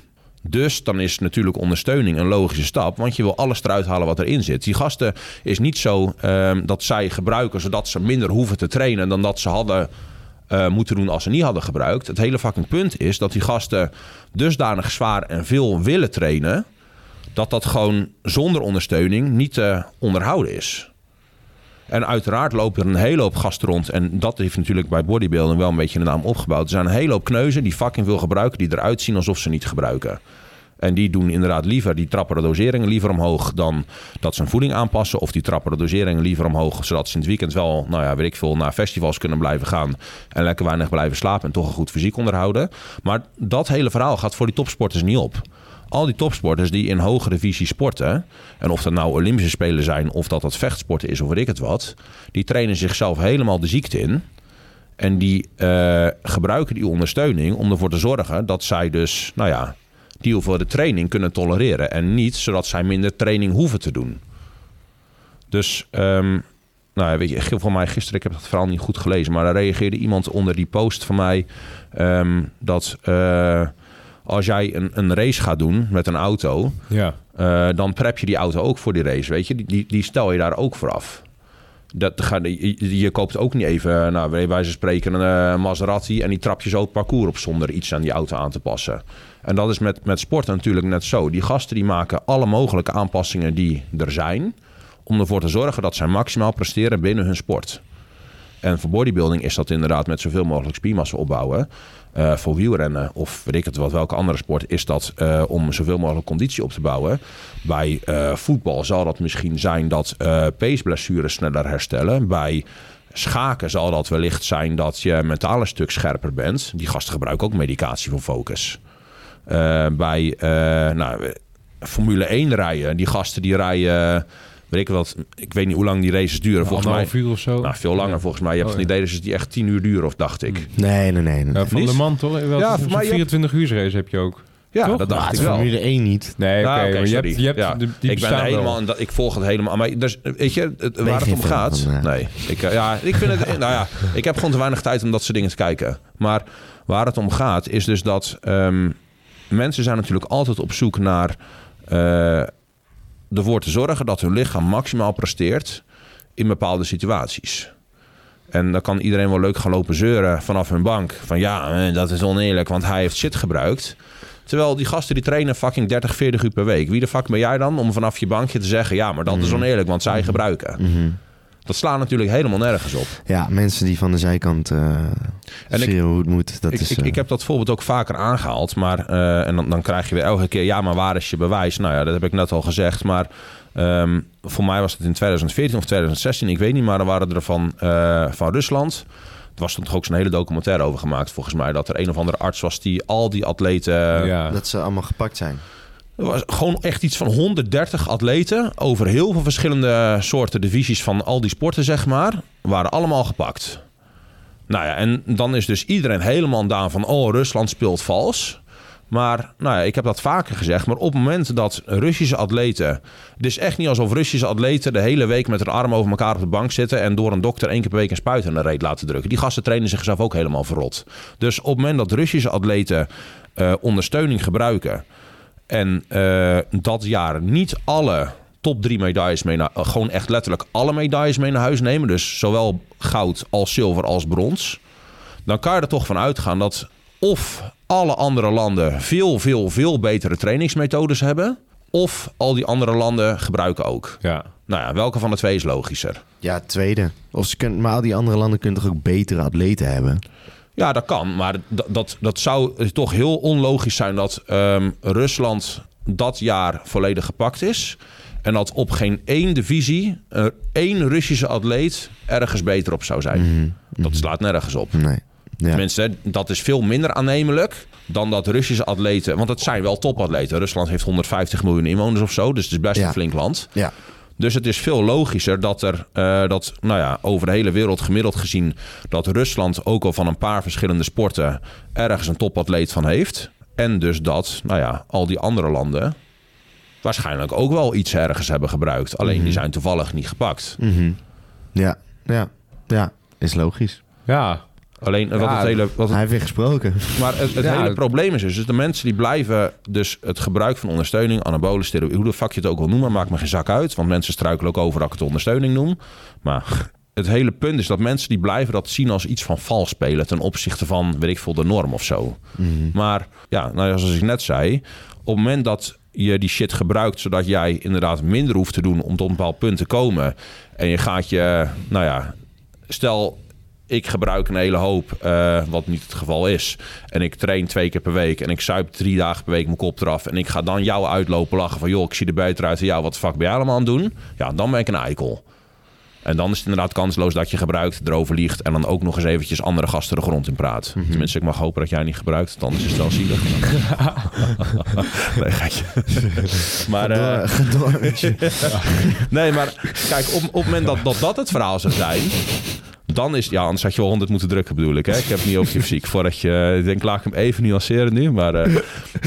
Dus dan is natuurlijk ondersteuning een logische stap, want je wil alles eruit halen wat erin zit. Die gasten is niet zo eh, dat zij gebruiken zodat ze minder hoeven te trainen dan dat ze hadden eh, moeten doen als ze niet hadden gebruikt. Het hele fucking punt is dat die gasten dusdanig zwaar en veel willen trainen, dat dat gewoon zonder ondersteuning niet te onderhouden is. En uiteraard lopen er een hele hoop gasten rond. En dat heeft natuurlijk bij bodybuilding wel een beetje een naam opgebouwd. Er zijn een hele hoop kneuzen die fucking veel gebruiken, die eruit zien alsof ze niet gebruiken. En die doen inderdaad liever, die trappen de doseringen liever omhoog dan dat ze hun voeding aanpassen. Of die trappen de doseringen liever omhoog, zodat ze in het weekend wel, nou ja, weet ik veel, naar festivals kunnen blijven gaan. En lekker weinig blijven slapen en toch een goed fysiek onderhouden. Maar dat hele verhaal gaat voor die topsporters niet op. Al die topsporters die in hogere divisie sporten, en of dat nou Olympische Spelen zijn of dat dat vechtsporten is of weet ik het wat, die trainen zichzelf helemaal de ziekte in. En die eh, gebruiken die ondersteuning om ervoor te zorgen dat zij dus, nou ja, die hoeveelheid training kunnen tolereren. En niet zodat zij minder training hoeven te doen. Dus, ehm, nou weet je, voor mij gisteren, ik heb het verhaal niet goed gelezen, maar er reageerde iemand onder die post van mij ehm, dat eh, als jij een, een race gaat doen met een auto, Ja. eh, dan prep je die auto ook voor die race, weet je. Die, die, die stel je daar ook voor af. Dat, ga, je, je koopt ook niet even, nou, bij wijze van spreken, een eh, Maserati... en die trap je zo het parcours op zonder iets aan die auto aan te passen. En dat is met, met sport natuurlijk net zo. Die gasten die maken alle mogelijke aanpassingen die er zijn... om ervoor te zorgen dat zij maximaal presteren binnen hun sport. En voor bodybuilding is dat inderdaad met zoveel mogelijk spiermassa opbouwen. Eh, voor wielrennen of weet ik het wat, welke andere sport is dat eh, om zoveel mogelijk conditie op te bouwen. Bij eh, voetbal zal dat misschien zijn dat peesblessures sneller herstellen. Bij schaken zal dat wellicht zijn dat je mentaal een stuk scherper bent. Die gasten gebruiken ook medicatie voor focus. Bij nou, Formule 1 rijden, die gasten die rijden, weet ik wat, ik weet niet hoe lang die races duren. Volgens mij uur of zo. nou, veel langer volgens mij. Je hebt Oh, van die races die echt 10 uur duren, of dacht ik. Nee, nee, nee. nee. Ja, van de man toch? Wel, Ja, voor mij, je 24 uur race heb je ook. Ja, Toch? dat dacht ik wel. Formule 1 niet. Nee, oké. Ja, oké, maar je hebt, je hebt Ja. de, die ik ben helemaal, en dat- ik volg het helemaal. Maar dus, weet je, het, waar het om gaat. van, eh. nee, ik, eh, ja, ik vind het. nou ja, ik heb gewoon te weinig tijd om dat soort dingen te kijken. Maar waar het om gaat, is dus dat ehm, mensen zijn natuurlijk altijd op zoek naar. eh, ervoor te zorgen dat hun lichaam maximaal presteert in bepaalde situaties. En dan kan iedereen wel leuk gaan lopen zeuren vanaf hun bank. Van ja, eh, dat is oneerlijk, want hij heeft shit gebruikt. Terwijl die gasten die trainen fucking 30, 40 uur per week. Wie de fuck ben jij dan om vanaf je bankje te zeggen... ja, maar dat is oneerlijk, want zij gebruiken. Dat slaat natuurlijk helemaal nergens op. Ja, mensen die van de zijkant eh En ik- hoe het moet. Dat ik, is, ik, eh, ik heb dat voorbeeld ook vaker aangehaald. Maar, eh, en dan, dan krijg je weer elke keer... ja, maar waar is je bewijs? Nou ja, dat heb ik net al gezegd. Maar ehm, voor mij was het in 2014 of 2016, ik weet niet... maar er waren er van, eh, van Rusland... Er was toen toch ook zo'n hele documentaire over gemaakt, volgens mij. Dat er een of andere arts was die al die atleten... ja. dat ze allemaal gepakt zijn. Er was gewoon echt iets van 130 atleten over heel veel verschillende soorten divisies van al die sporten, zeg maar, waren allemaal gepakt. Nou ja, en dan is dus iedereen helemaal daan van, oh, Rusland speelt vals. Maar nou ja, ik heb dat vaker gezegd, maar op het moment dat Russische atleten... Het is echt niet alsof Russische atleten de hele week met hun armen over elkaar op de bank zitten... en door een dokter één keer per week een spuit in de reet laten drukken. Die gasten trainen zichzelf ook helemaal verrot. Dus op het moment dat Russische atleten eh, ondersteuning gebruiken... En eh, dat jaar niet alle top drie medailles mee naar... gewoon echt letterlijk alle medailles mee naar huis nemen. Dus zowel goud als zilver als brons. Dan kan je er toch van uitgaan dat of alle andere landen veel, veel, veel betere trainingsmethodes hebben... of al die andere landen gebruiken ook. ja. Nou ja, welke van de twee is logischer? Ja, tweede. Of ze kunnen, maar al die andere landen kunnen toch ook betere atleten hebben? Ja, dat kan. Maar dat, dat, dat zou toch heel onlogisch zijn dat ehm, Rusland dat jaar volledig gepakt is. En dat op geen één divisie er één Russische atleet ergens beter op zou zijn. Dat slaat nergens op. Nee. Ja. Tenminste, dat is veel minder aannemelijk dan dat Russische atleten... Want het zijn wel topatleten. Rusland heeft 150 miljoen inwoners of zo. Dus het is best Ja. een flink land. ja. Dus het is veel logischer dat er, eh, dat, nou ja, over de hele wereld gemiddeld gezien, dat Rusland ook al van een paar verschillende sporten ergens een topatleet van heeft. En dus dat, nou ja, al die andere landen waarschijnlijk ook wel iets ergens hebben gebruikt. Alleen die zijn toevallig niet gepakt. Mhm. ja. Ja. Ja. Is logisch. Ja. Alleen wat Ja, het hele, wat het Hij heeft weer gesproken. Maar het, het Ja, hele het- probleem is dus, dus de mensen die blijven dus het gebruik van ondersteuning, anabolen steroïden, hoe de fuck je het ook wil noemen, maakt me geen zak uit. Want mensen struikelen ook over dat ik het ondersteuning noem. Maar het hele punt is dat mensen die blijven dat zien als iets van vals spelen ten opzichte van, weet ik veel, de norm of zo. Maar ja, nou ja, zoals ik net zei, op het moment dat je die shit gebruikt zodat jij inderdaad minder hoeft te doen om tot een bepaald punt te komen en je gaat je, nou ja, stel ik gebruik een hele hoop, eh, wat niet het geval is. En ik train twee keer per week en ik zuip drie dagen per week mijn kop eraf. En ik ga dan jou uitlopen lachen van... joh, ik zie er beter uit jou, wat de fuck ben jij allemaal aan het doen? Ja, dan ben ik een eikel. En dan is het inderdaad kansloos dat je gebruikt, erover liegt... en dan ook nog eens eventjes andere gasten de grond in praat. Tenminste, ik mag hopen dat jij niet gebruikt, want anders is het wel zielig. nee, geitje. maar, eh. Nee, maar kijk, op, op het moment dat, dat dat het verhaal zou zijn... dan is... Ja, anders had je wel 100 moeten drukken, bedoel ik. Hè? Ik heb het niet over je fysiek. Voordat je... Ik denk, laat ik hem even nuanceren nu. Maar eh,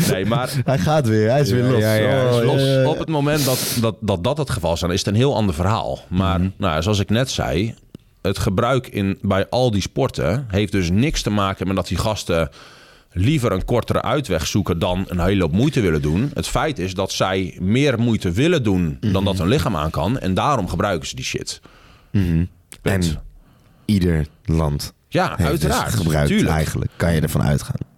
nee, maar... Hij gaat weer. Hij is weer los. ja, ja, hij is Oh, Los, ja, ja. op het moment dat dat, dat dat het geval is, dan is het een heel ander verhaal. Maar nou, zoals ik net zei, het gebruik in, bij al die sporten heeft dus niks te maken met dat die gasten liever een kortere uitweg zoeken dan een hele hoop moeite willen doen. Het feit is dat zij meer moeite willen doen dan dat hun lichaam aan kan. En daarom gebruiken ze die shit. Mhm. En ieder land ja, heeft uiteraard. dus gebruikt tuurlijk. eigenlijk. Kan je ervan uitgaan.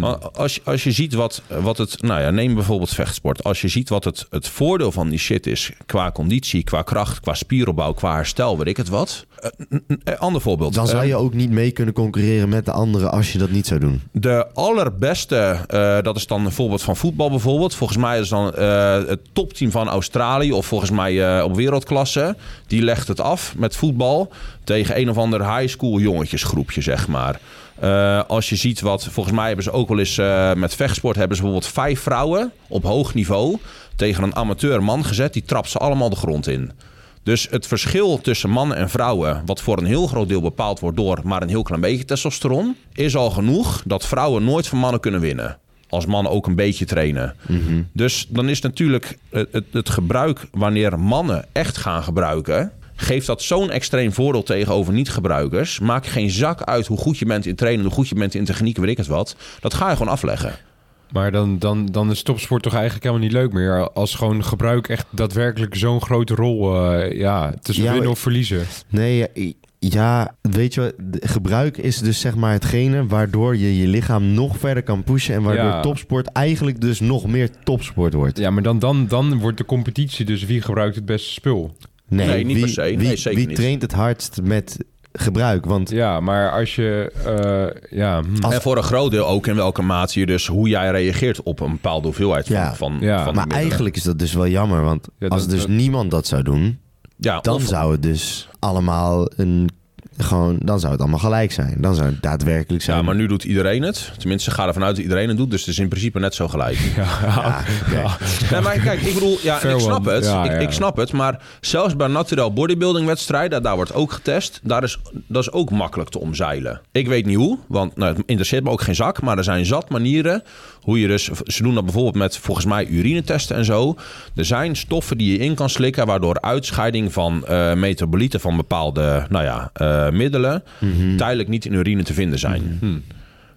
Maar Als, je- als je ziet wat, wat het... Nou ja, neem bijvoorbeeld vechtsport. Als je ziet wat het, het voordeel van die shit is... qua conditie, qua kracht, qua spieropbouw, qua herstel, weet ik het wat. Eh, een- een- een ander voorbeeld. Dan zou Eh, je ook niet mee kunnen concurreren met de anderen als je dat niet zou doen. De allerbeste, eh, dat is dan een voorbeeld van voetbal bijvoorbeeld. Volgens mij is dan eh, het topteam van Australië... of volgens mij eh, op wereldklasse... die legt het af met voetbal... tegen een of ander high school jongetjesgroepje, zeg maar. Eh, als je ziet wat... Volgens mij hebben ze ook wel eens eh, met vechtsport... hebben ze bijvoorbeeld vijf vrouwen op hoog niveau... tegen een amateur man gezet. Die trapt ze allemaal de grond in. Dus het verschil tussen mannen en vrouwen, wat voor een heel groot deel bepaald wordt door maar een heel klein beetje testosteron, is al genoeg dat vrouwen nooit van mannen kunnen winnen. Als mannen ook een beetje trainen. Dus dan is natuurlijk het, het, het gebruik wanneer mannen echt gaan gebruiken. Geeft dat zo'n extreem voordeel tegenover niet-gebruikers? Maak geen zak uit hoe goed je bent in trainen, hoe goed je bent in techniek, weet ik het wat. Dat ga je gewoon afleggen. Maar dan, dan, dan is topsport toch eigenlijk helemaal niet leuk meer. Als gewoon gebruik echt daadwerkelijk zo'n grote rol... eh, ja, tussen Ja, winnen of verliezen. Nee, ja, weet je Gebruik is dus zeg maar hetgene waardoor je je lichaam nog verder kan pushen. En waardoor Ja. topsport eigenlijk dus nog meer topsport wordt. Ja, maar dan, dan, dan wordt de competitie dus wie gebruikt het beste spul. Nee, niet wie, per se. Nee, Wie, zeker wie niet. traint het hardst met gebruik? Want Ja, maar als je... eh, ja, hm. Als- En voor een groot deel ook in welke mate je dus hoe jij reageert op een bepaalde hoeveheid van, Ja. van, Ja. van maar eigenlijk is dat dus wel jammer. Want Ja, als dus dat- niemand dat zou doen, ja, dan of- zou het dus allemaal een. Gewoon, dan zou het allemaal gelijk zijn. Dan zou het daadwerkelijk zijn. Ja, maar nu doet iedereen het. Tenminste, ga ervan uit dat iedereen het doet. Dus het is in principe net zo gelijk. Ja. Nee, maar kijk, ik bedoel, ja, Fair ik snap one. het. Ja, ik, ja. ik snap het. Maar zelfs bij naturel bodybuilding wedstrijden, daar wordt ook getest. Daar is, dat is ook makkelijk te omzeilen. Ik weet niet hoe, want nou, het interesseert me ook geen zak. Maar er zijn zat manieren hoe je dus... Ze doen dat bijvoorbeeld met volgens mij urinetesten en zo. Er zijn stoffen die je in kan slikken... waardoor uitscheiding van eh, metabolieten van bepaalde nou ja, eh, middelen... tijdelijk niet in urine te vinden zijn.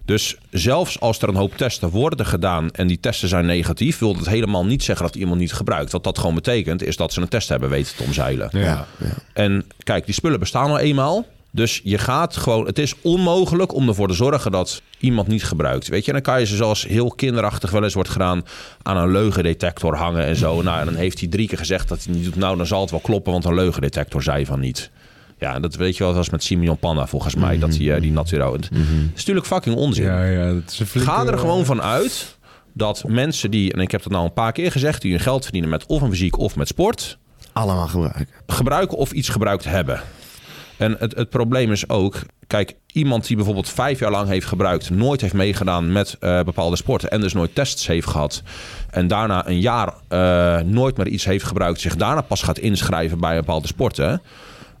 Dus zelfs als er een hoop testen worden gedaan en die testen zijn negatief, wil dat helemaal niet zeggen dat iemand niet gebruikt. Wat dat gewoon betekent, is dat ze een test hebben weten te omzeilen. Ja, ja. En kijk, die spullen bestaan al eenmaal. Dus je gaat gewoon, het is onmogelijk om ervoor te zorgen dat iemand niet gebruikt. Weet je, en dan kan je ze zoals heel kinderachtig wel eens wordt gedaan aan een leugendetector hangen en zo. Nou, en dan heeft hij drie keer gezegd dat hij niet doet. Nou, dan zal het wel kloppen, want een leugendetector zei van niet. Ja, en dat weet je wel, dat was met Simeon Panna volgens mij, dat hij eh, die Naturo. Het is natuurlijk fucking onzin. Ja, ja, dat is een flinke- Ga er gewoon van uit dat mensen die, en ik heb dat nou een paar keer gezegd, die hun geld verdienen met of een fysiek of met sport, Allemaal gebruiken. gebruiken of iets gebruikt hebben. En het, het probleem is ook, kijk, iemand die bijvoorbeeld vijf jaar lang heeft gebruikt, nooit heeft meegedaan met eh, bepaalde sporten en dus nooit tests heeft gehad. En daarna een jaar eh, nooit meer iets heeft gebruikt, zich daarna pas gaat inschrijven bij bepaalde sporten.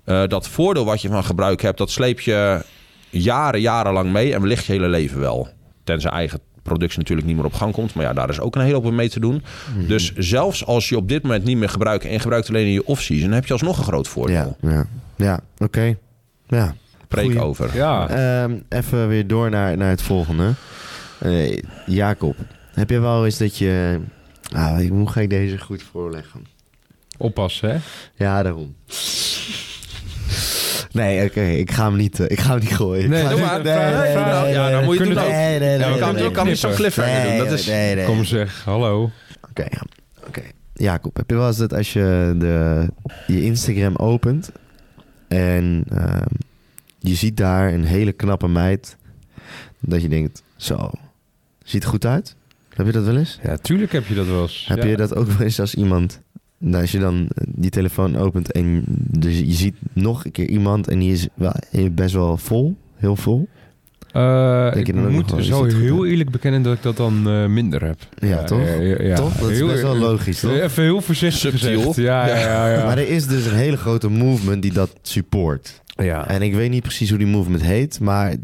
eh, dat voordeel wat je van gebruik hebt, dat sleep je jaren, jarenlang mee en wellicht je hele leven wel. Tenzij eigen productie natuurlijk niet meer op gang komt. Maar ja, daar is ook een hele hoop mee te doen. Dus zelfs als je op dit moment niet meer gebruikt en gebruikt alleen in je off-season, heb je alsnog een groot voordeel. Ja, ja. Ja oké. Ja. Preek Goeie. over. Ja, Ehm, even weer door naar, naar het volgende. Eh, Jacob, heb je wel eens dat je... Ah, hoe ga ik deze goed voorleggen? oppassen, hè? Ja, daarom. Nee, oké, ik ga hem niet, eh, ik ga hem niet gooien. Nee, Ik doe maar. ja, dan moet je we ook. Nee, nee, nee. Ja, we nee, kan nee, kan niet zo'n cliffhanger doen. Dat is... nee, nee. Kom zeg, hallo. Oké, ja. Oké. Jacob, heb je wel eens dat als je de, je Instagram opent en ehm, je ziet daar een hele knappe meid, dat je denkt, zo, ziet er goed uit? Heb je dat wel eens? Ja, tuurlijk heb je dat wel eens. Heb Ja. je dat ook wel eens als iemand, nou, als je dan die telefoon opent en dus je ziet nog een keer iemand en die is wel best wel vol, heel vol? Eh, ik nog moet zo goed, heel eerlijk bekennen dat ik dat dan eh, minder heb. Ja, toch? Ja. Toch? Dat is Heel- best wel logisch, toch? Even heel voorzichtig gezegd. Ja, ja, ja. ja. Maar er is dus een hele grote movement die dat support. ja. En ik weet niet precies hoe die movement heet, maar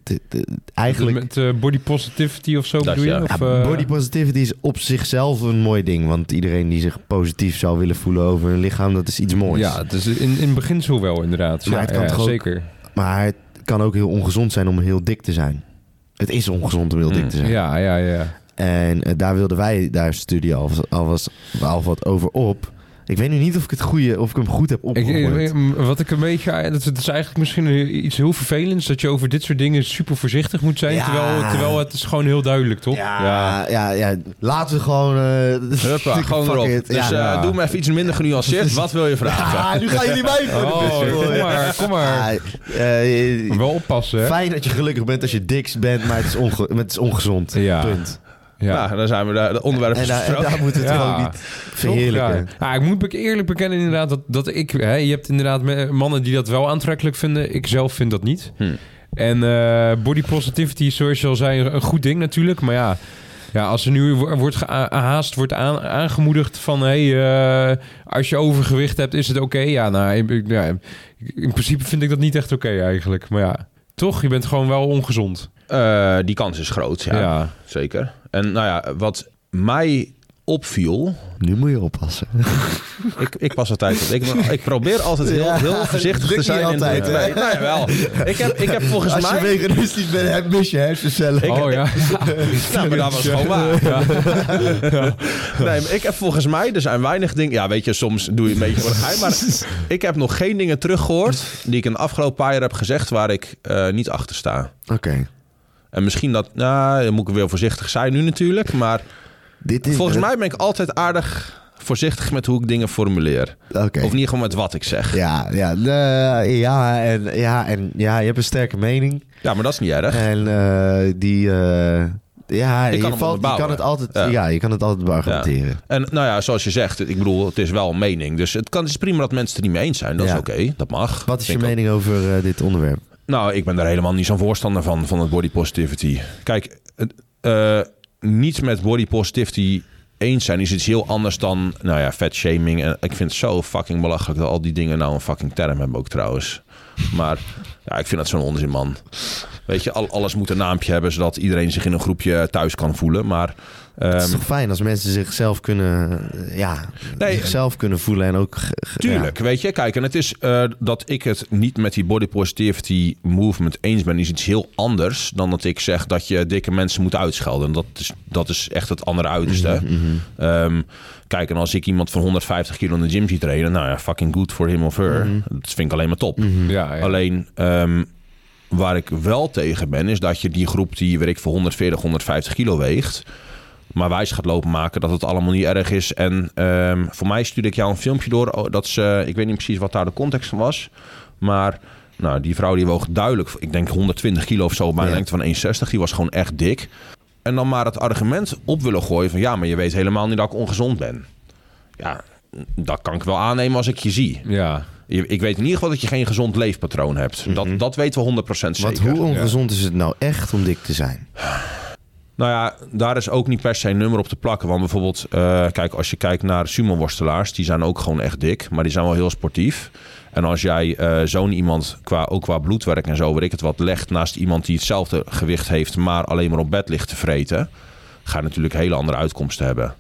eigenlijk... Met eh, body positivity of zo Dat bedoel je? ja. Of, Ja, body positivity is op zichzelf een mooi ding. Want iedereen die zich positief zou willen voelen over hun lichaam, dat is iets moois. Ja, dus in, in beginsel wel inderdaad. Maar ja, het kan ja, toch ook- zeker. Maar kan ook heel ongezond zijn om heel dik te zijn. Het is ongezond om heel dik Hmm. te zijn. Ja, ja, ja. En eh, daar wilden wij, daar al, was, al wat over op. Ik weet nu niet of ik het goede, of ik hem goed heb opgehoord. ik- wat ik een beetje... Dat, dat is eigenlijk misschien iets heel vervelends... dat je over dit soort dingen super voorzichtig moet zijn... Ja. Terwijl, terwijl het is gewoon heel duidelijk, toch? ja, ja. Ja, laten we gewoon... eh, Huppa, gewoon erop. it. Dus Ja. eh, doe me even iets minder genuanceerd. Wat wil je vragen? Ah, nu gaan jullie mij voor de Oh, kom maar, kom maar. Eh, Maar wel oppassen, hè? Fijn dat je gelukkig bent als je diks bent, maar het is, onge maar het is ongezond. Ja. Punt. Ja. Nou, dan zijn we daar. De onderwerp En, is daar, en daar moeten we het Ja. gewoon niet verheerlijken. Ja. Ja, ik moet eerlijk bekennen inderdaad dat, dat ik... Hè, je hebt inderdaad mannen die dat wel aantrekkelijk vinden. Ik zelf vind dat niet. Hm. En eh, body positivity is zoals je al zei een goed ding natuurlijk. Maar ja, ja als er nu wo- wordt gea- haast wordt aan, aangemoedigd van... Hey, eh, als je overgewicht hebt is het oké. Ja, nou, ja, in principe vind ik dat niet echt oké eigenlijk. Maar ja, toch? Je bent gewoon wel ongezond. Eh, die kans is groot, ja. Ja. Zeker. En nou ja, wat mij opviel... Nu moet je oppassen. Ik, ik pas altijd op. Ik, ik probeer altijd heel, Ja, heel voorzichtig te niet zijn. in altijd, de, nee, nou ja, wel. Ik heb, ik heb volgens Als je mij... veganistisch bent, heb- mis je hersencellen. Oh ja. Nou, maar dat was gewoon waar. Nee, maar ik heb volgens mij, er zijn weinig dingen... Ja, weet je, soms doe je een beetje voor de geheim. Maar ik heb nog geen dingen teruggehoord... die ik in de afgelopen paar jaar heb gezegd... waar ik eh, niet achter sta. Oké. En misschien dat... Nou, dan moet ik weer voorzichtig zijn nu natuurlijk. Maar Dit is... volgens mij ben ik altijd aardig voorzichtig... met hoe ik dingen formuleer. Oké. Of in ieder geval met wat ik zeg. Ja, ja, de- ja, en, ja, en ja, je hebt een sterke mening. Ja, maar dat is niet erg. En eh, die... eh, ja, je, kan valt, je kan het altijd, Ja. ja. je kan het altijd beargumenteren. En nou ja, zoals je zegt, ik bedoel, het is wel een mening. Dus het, kan, het is prima dat mensen het er niet mee eens zijn. Dat Ja. is oké, dat mag. Wat is je mening over eh, dit onderwerp? Nou, ik ben daar helemaal niet zo'n voorstander van, van het body positivity. Kijk, het, eh, niet met body positivity eens zijn is iets heel anders dan, nou ja, fat shaming. En ik vind het zo fucking belachelijk dat al die dingen nou een fucking term hebben ook trouwens. Maar ja, ik vind dat zo'n onzin, man. Weet je, al, alles moet een naampje hebben zodat iedereen zich in een groepje thuis kan voelen. Maar het is ehm, toch fijn als mensen zichzelf kunnen, ja, Nee, zichzelf kunnen voelen en ook... Tuurlijk, weet je. Kijk, en het is eh, dat ik het niet met die body positivity movement eens ben, is iets heel anders dan dat ik zeg dat je dikke mensen moet uitschelden. Dat is, dat is echt het andere uiterste. Mhm, Ehm, kijk, en als ik iemand van 150 kilo in de gym zie trainen, nou ja, fucking good for him of her. Mhm. Dat vind ik alleen maar top. Ja, ja. Alleen, ehm, waar ik wel tegen ben, is dat je die groep die, weet ik, voor 140, 150 kilo weegt, maar wijs gaat lopen maken dat het allemaal niet erg is. En ehm, voor mij stuurde ik jou een filmpje door. oh, Dat ze, ik weet niet precies wat daar de context van was. Maar nou, die vrouw die woog duidelijk, ik denk 120 kilo of zo, bij een Ja. lengte van 1,60. Die was gewoon echt dik. En dan maar het argument op willen gooien van ja, maar je weet helemaal niet dat ik ongezond ben. Ja, dat kan ik wel aannemen als ik je zie. ja. Ik weet in ieder geval dat je geen gezond leefpatroon hebt. Dat, dat weten we 100% zeker. Want hoe ongezond is het nou echt om dik te zijn? Nou ja, daar is ook niet per se een nummer op te plakken. Want bijvoorbeeld, eh, kijk, als je kijkt naar sumo-worstelaars, die zijn ook gewoon echt dik, maar die zijn wel heel sportief. En als jij eh, zo'n iemand, qua, ook qua bloedwerk en zo, weet ik het wat, legt naast iemand die hetzelfde gewicht heeft, maar alleen maar op bed ligt te vreten, ga je natuurlijk hele andere uitkomsten hebben.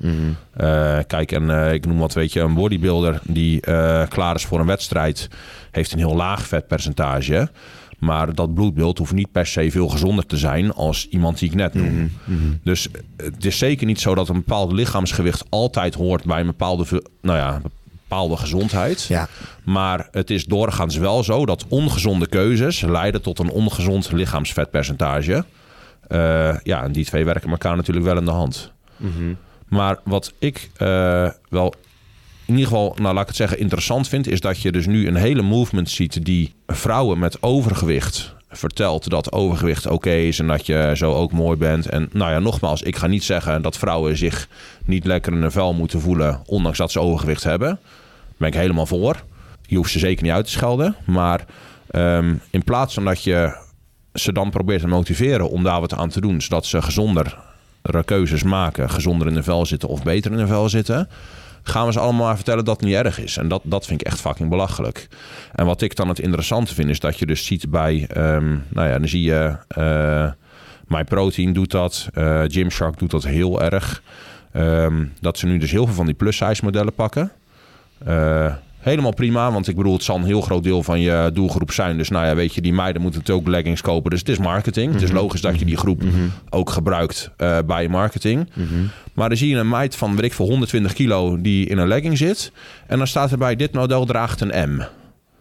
Eh, kijk, en ik noem wat, weet je, een bodybuilder die klaar is voor een wedstrijd, heeft een heel laag vetpercentage. Maar dat bloedbeeld hoeft niet per se veel gezonder te zijn als iemand die ik net noem. Dus het is zeker niet zo dat een bepaald lichaamsgewicht altijd hoort bij een bepaalde, nou ja, bepaalde gezondheid. Ja, Maar het is doorgaans wel zo dat ongezonde keuzes leiden tot een ongezond lichaamsvetpercentage. Eh, ja, en die twee werken elkaar natuurlijk wel in de hand. Maar wat ik eh, wel in ieder geval, nou laat ik het zeggen, interessant vind, is dat je dus nu een hele movement ziet die vrouwen met overgewicht vertelt dat overgewicht oké is en dat je zo ook mooi bent. En nou ja, nogmaals, ik ga niet zeggen dat vrouwen zich niet lekker in een vel moeten voelen, ondanks dat ze overgewicht hebben. Daar ben ik helemaal voor. Je hoeft ze zeker niet uit te schelden. Maar ehm, in plaats van dat je ze dan probeert te motiveren om daar wat aan te doen, zodat ze gezonder keuzes maken, gezonder in de vel zitten of beter in de vel zitten, gaan we ze allemaal maar vertellen dat het niet erg is. En dat, dat vind ik echt fucking belachelijk. En wat ik dan het interessante vind, is dat je dus ziet bij, ehm, nou ja, dan zie je, eh MyProtein doet dat, eh Gymshark doet dat heel erg. Ehm, dat ze nu dus heel veel van die plus-size modellen pakken. Eh, helemaal prima, want ik bedoel, het zal een heel groot deel van je doelgroep zijn. Dus nou ja, weet je, die meiden moeten natuurlijk ook leggings kopen. Dus het is marketing. Het is logisch dat je die groep ook gebruikt eh, bij marketing. Maar dan zie je een meid van, weet ik veel, 120 kilo die in een legging zit. En dan staat erbij, dit model draagt een M.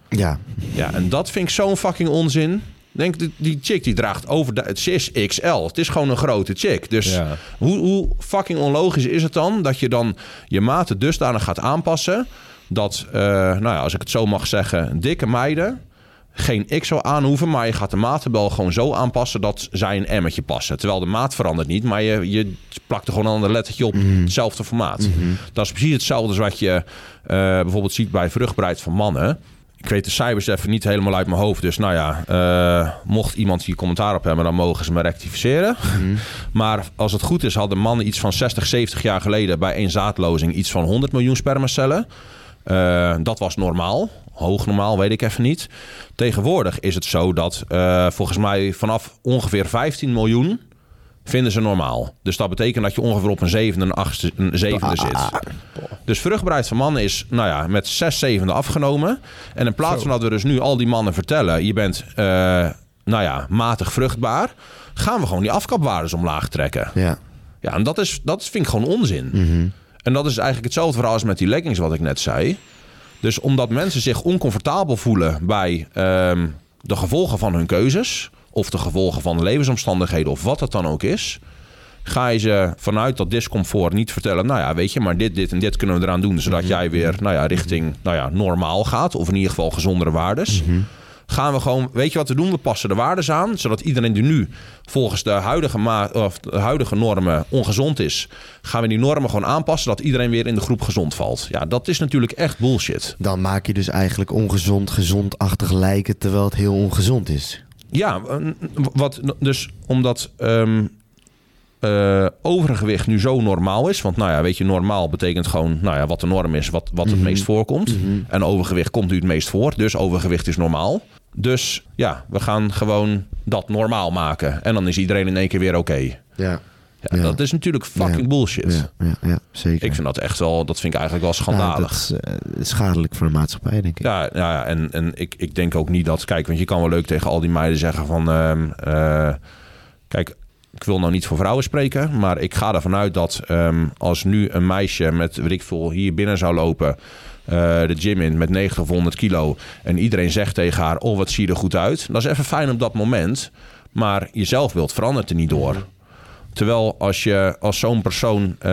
ja. Ja, en dat vind ik zo'n fucking onzin. Denk, die- die chick die draagt over de... Het is XL. Het is gewoon een grote chick. Dus Ja. hoe, hoe fucking onlogisch is het dan... dat je dan je maten dusdanig gaat aanpassen... dat, eh, nou ja, als ik het zo mag zeggen... dikke meiden geen XL aan hoeven... maar je gaat de matenbel gewoon zo aanpassen... dat zij een emmetje passen. Terwijl de maat verandert niet... maar je, je plakt er gewoon een ander lettertje op. Hetzelfde formaat. Dat is precies hetzelfde als wat je eh, bijvoorbeeld ziet... bij vruchtbaarheid van mannen... Ik weet de cijfers even niet helemaal uit mijn hoofd. Dus nou ja, eh, mocht iemand hier commentaar op hebben, dan mogen ze me rectificeren. Maar als het goed is, hadden mannen iets van 60, 70 jaar geleden bij één zaadlozing iets van 100 miljoen spermacellen. Eh, dat was normaal. Hoog normaal, weet ik even niet. Tegenwoordig is het zo dat eh, volgens mij vanaf ongeveer 15 miljoen vinden ze normaal. Dus dat betekent dat je ongeveer op een zevende, een achtste, een zevende zit. Dus vruchtbaarheid van mannen is, nou ja, met zes zevende afgenomen. En in plaats van dat we dus nu al die mannen vertellen, je bent, eh, nou ja, matig vruchtbaar, gaan we gewoon die afkapwaardes omlaag trekken. Ja. Ja, en dat, is, dat vind ik gewoon onzin. Mhm. En dat is eigenlijk hetzelfde verhaal als met die leggings wat ik net zei. Dus omdat mensen zich oncomfortabel voelen bij ehm, de gevolgen van hun keuzes... of de gevolgen van levensomstandigheden of wat het dan ook is... ga je ze vanuit dat discomfort niet vertellen... nou ja, weet je, maar dit, dit en dit kunnen we eraan doen... zodat jij weer nou ja, richting nou ja, normaal gaat... of in ieder geval gezondere waardes gaan we gewoon, weet je wat we doen? We passen de waardes aan, zodat iedereen die nu volgens de huidige, ma of de huidige normen ongezond is, gaan we die normen gewoon aanpassen, dat iedereen weer in de groep gezond valt. Ja, dat is natuurlijk echt bullshit. Dan maak je dus eigenlijk ongezond, gezondachtig lijken, terwijl het heel ongezond is. Ja, wat, dus omdat ehm, eh, overgewicht nu zo normaal is. Want nou ja, weet je, normaal betekent gewoon nou ja, wat de norm is, wat, wat het meest voorkomt. En overgewicht komt nu het meest voor. Dus overgewicht is normaal. Dus ja, we gaan gewoon dat normaal maken. En dan is iedereen in één keer weer oké. Ja. Ja, Ja. Dat is natuurlijk fucking Ja. bullshit. Ja, ja, ja zeker. Ik vind dat echt wel, dat vind ik eigenlijk wel Ja, schandalig. dat is eh, schadelijk voor de maatschappij, denk ik. Ja, ja, ja, en, en ik, ik denk ook niet dat... Kijk, want je kan wel leuk tegen al die meiden zeggen van... ehm, eh, kijk, ik wil nou niet voor vrouwen spreken... maar ik ga ervan uit dat ehm, als nu een meisje met, weet ik veel, hier binnen zou lopen... eh, de gym in met 90 of 100 kilo... en iedereen zegt tegen haar, oh, wat zie je er goed uit. Dat is even fijn op dat moment... maar je zelfbeeld verandert er niet door. Terwijl als je als zo'n persoon eh,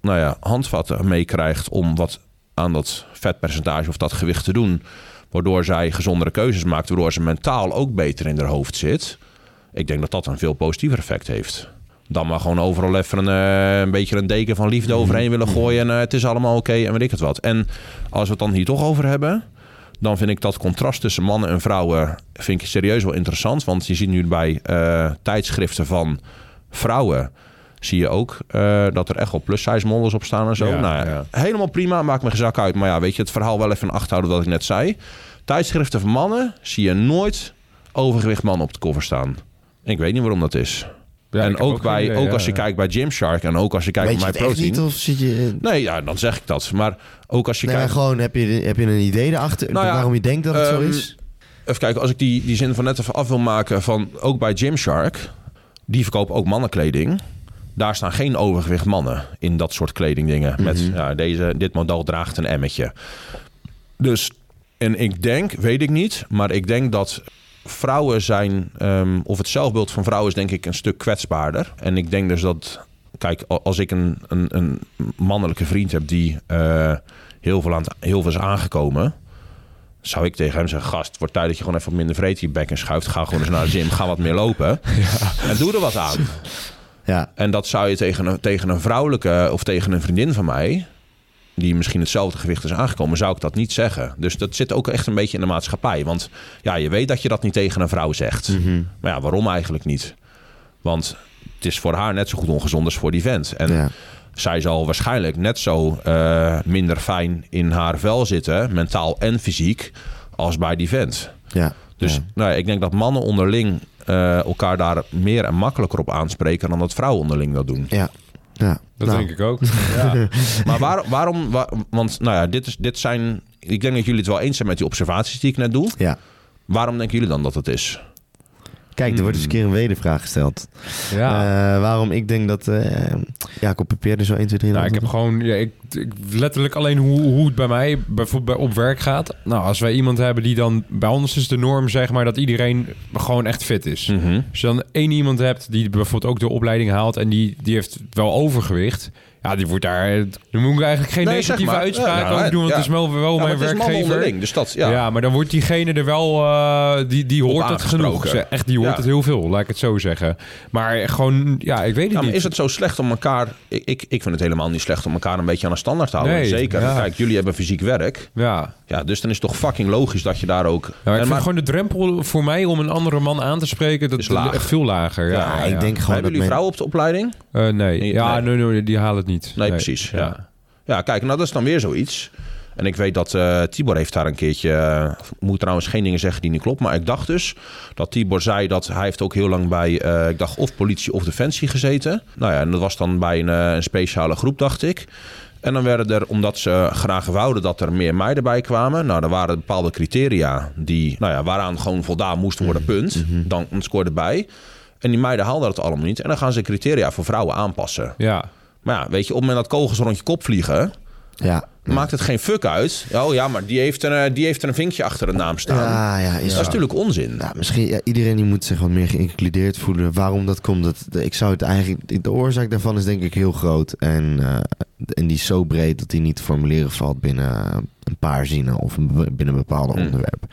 nou ja, handvatten meekrijgt om wat aan dat vetpercentage of dat gewicht te doen, waardoor zij gezondere keuzes maakt, waardoor ze mentaal ook beter in haar hoofd zit. Ik denk dat dat een veel positiever effect heeft. Dan maar gewoon overal even een, eh, een beetje een deken van liefde overheen willen gooien en eh, het is allemaal oké en weet ik het wat. En als we het dan hier toch over hebben, dan vind ik dat contrast tussen mannen en vrouwen vind ik serieus wel interessant. Want je ziet nu bij eh, tijdschriften van vrouwen zie je ook dat er echt wel plus-size models op staan en zo. Ja, nou, ja. Helemaal prima, maakt me geen zak uit. Maar ja, weet je, het verhaal wel even in acht houden wat ik net zei. Tijdschriften van mannen zie je nooit overgewicht mannen op de cover staan. Ik weet niet waarom dat is. Ja, en ook, bij, idee, ook ja, als je ja. kijkt bij Gymshark en ook als je kijkt Weet je bij het My echt Protein. niet of zit je... Nee, ja, dan zeg ik dat. Maar ook als je Nee, kijkt... gewoon, heb je, heb je een idee erachter Nou ja, waarom je denkt dat het zo ehm, is? Even kijken, als ik die, die zin van net even af wil maken van ook bij Gymshark, die verkopen ook mannenkleding. Daar staan geen overgewicht mannen in dat soort kledingdingen. Met ja, deze, dit model draagt een emmetje. Dus, en ik denk, weet ik niet, maar ik denk dat vrouwen zijn, ehm, of het zelfbeeld van vrouwen is denk ik een stuk kwetsbaarder. En ik denk dus dat, kijk, als ik een, een, een mannelijke vriend heb die eh, heel, veel aan heel veel is aangekomen, zou ik tegen hem zeggen: Gast, het wordt tijd dat je gewoon even wat minder vreet in je bek en schuift. Ga gewoon eens naar de gym, ga wat meer lopen. En doe er wat aan. Ja, En dat zou je tegen een, tegen een vrouwelijke of tegen een vriendin van mij, die misschien hetzelfde gewicht is aangekomen, zou ik dat niet zeggen. Dus dat zit ook echt een beetje in de maatschappij. Want ja, je weet dat je dat niet tegen een vrouw zegt. Maar ja, waarom eigenlijk niet? Want het is voor haar net zo goed ongezond als voor die vent. En ja. zij zal waarschijnlijk net zo eh, minder fijn in haar vel zitten, mentaal en fysiek, als bij die vent. ja. Dus ja. nou, ik denk dat mannen onderling eh, elkaar daar meer en makkelijker op aanspreken dan dat vrouwen onderling dat doen. Ja. Ja. Dat Nou, denk ik ook. Ja. Maar waar, waarom? wa- want nou ja, dit, is, dit zijn. Ik denk dat jullie het wel eens zijn met die observaties die ik net doe. Ja. Waarom denken jullie dan dat het is? Kijk, er wordt eens een keer een wedervraag gesteld. ja. Eh, waarom ik denk dat... eh Jacob Pepeer er zo 1, 2, 3... Nou, ik heb gewoon ja, ik, ik, letterlijk alleen hoe, hoe het bij mij bijvoorbeeld bij op werk gaat. Nou, als wij iemand hebben die dan bij ons is de norm zeg maar dat iedereen gewoon echt fit is. Mhm. Als je dan één iemand hebt die bijvoorbeeld ook de opleiding haalt en die, die heeft wel overgewicht. Ja, die wordt daar. Dan moet ik eigenlijk geen Nee, zeg negatieve maar. uitspraak Ja, over doen, want ja. het is wel, wel Ja, mijn werkgever. dus dat, ja. Ja. maar dan wordt diegene er wel, eh, die, die hoort het genoeg. Echt, die hoort het heel veel, laat ik het zo zeggen. Maar gewoon, ja, ik weet het niet. is het zo slecht om elkaar... Ik, ik, ik vind het helemaal niet slecht om elkaar een beetje aan een standaard te houden. Nee, Zeker. Kijk, jullie hebben fysiek werk. Ja, Ja, dus dan is het toch fucking logisch dat je daar ook... Ja, maar ik En vind gewoon de drempel voor mij om een andere man aan te spreken, dat Is laag. echt veel lager. Ja, Ja, ik denk gewoon hebben jullie vrouwen op de opleiding? Eh, nee. Nee, ja, nee. nee. nee, die halen het niet. Nee, precies, ja. Ja, kijk, nou dat is dan weer zoiets. En ik weet dat eh, Tibor heeft daar een keertje... eh, moet trouwens geen dingen zeggen die niet klopt. Maar ik dacht dus dat Tibor zei dat hij heeft ook heel lang bij... eh, ik dacht of politie of defensie gezeten. Nou ja, en dat was dan bij een, een speciale groep, dacht ik. En dan werden er, omdat ze graag wouden dat er meer meiden bij kwamen... Nou, er waren bepaalde criteria die, nou ja, waaraan gewoon voldaan moest worden, punt. Dan scoorde bij. En die meiden haalden dat allemaal niet. En dan gaan ze criteria voor vrouwen aanpassen. Ja. Maar ja, weet je, op het moment dat kogels rond je kop vliegen... Ja. maakt het geen fuck uit. Oh ja, maar die heeft, een, eh, die heeft er een vinkje achter de naam staan. Ja, ja, is Dat is natuurlijk onzin. Ja, misschien ja, iedereen die moet zich wat meer geïncludeerd voelen. Waarom dat komt, dat, de- ik zou het eigenlijk. De oorzaak daarvan is denk ik heel groot. En, eh, en die is zo breed dat die niet te formuleren valt binnen een paar zinnen of binnen een bepaald Hmm. onderwerp.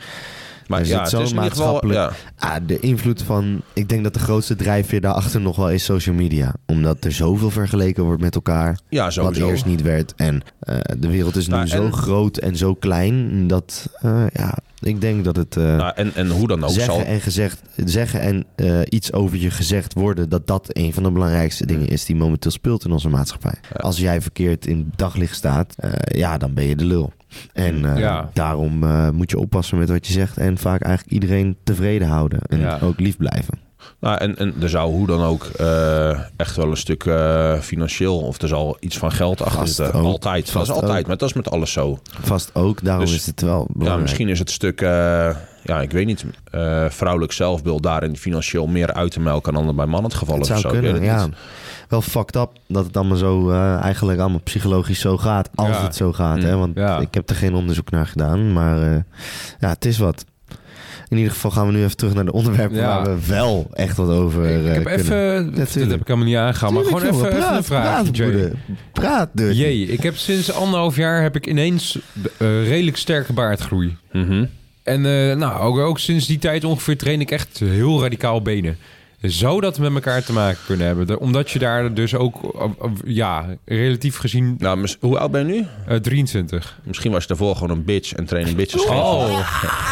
Maar Er ja, het is geval... maatschappelijk- Ja, Ah, de invloed van. Ik denk dat de grootste drijfveer daarachter nog wel is social media. Omdat er zoveel vergeleken wordt met elkaar. ja Wat eerst niet werd. En eh, de wereld is nu Nou, zo en- groot en zo klein. Dat eh, ja, ik denk dat het. eh, Nou, en, en hoe dan ook zeggen zal... en gezegd, zeggen en iets over je gezegd worden, dat dat een van de belangrijkste dingen is die momenteel speelt in onze maatschappij. Als jij verkeerd in daglicht staat, ja, dan ben je de lul. En eh, Ja. daarom eh, moet je oppassen met wat je zegt en vaak eigenlijk iedereen tevreden houden en Ja. ook lief blijven. Nou, en, en er zou hoe dan ook eh, echt wel een stuk eh, financieel... of er zal iets van geld achter Vast zitten. ook. Altijd. Dat Vast is altijd. ook. Maar dat is met alles zo. Vast ook, daarom Dus- is het wel Ja, belangrijk. misschien is het stuk... eh, ja, ik weet niet. vrouwelijk zelfbeeld daarin financieel meer uit te melken... dan dat bij mannen het geval is. zou zo. Kunnen, ja. niet. Wel fucked up dat het allemaal zo eigenlijk allemaal psychologisch zo gaat. Als Ja. het zo gaat, Mm. hè. Want Ja. ik heb er geen onderzoek naar gedaan. Maar ja, het is wat. In ieder geval gaan we nu even terug naar de onderwerpen Ja. waar we wel echt wat over Ik eh, heb kunnen. even... dat heb ik helemaal niet aangegaan. Maar gewoon jongen, even, een vraag, Praat, Jay. Praat. Jee, ik heb sinds anderhalf jaar heb ik ineens eh, redelijk sterke baardgroei. Mhm. En eh, nou, ook, ook sinds die tijd ongeveer train ik echt heel radicaal benen. Zou dat met elkaar te maken kunnen hebben? Omdat je daar dus ook, eh, eh, ja, relatief gezien Nou, hoe oud ben je nu? eh, 23. Misschien was je daarvoor gewoon een bitch en trainen bitches. Oh,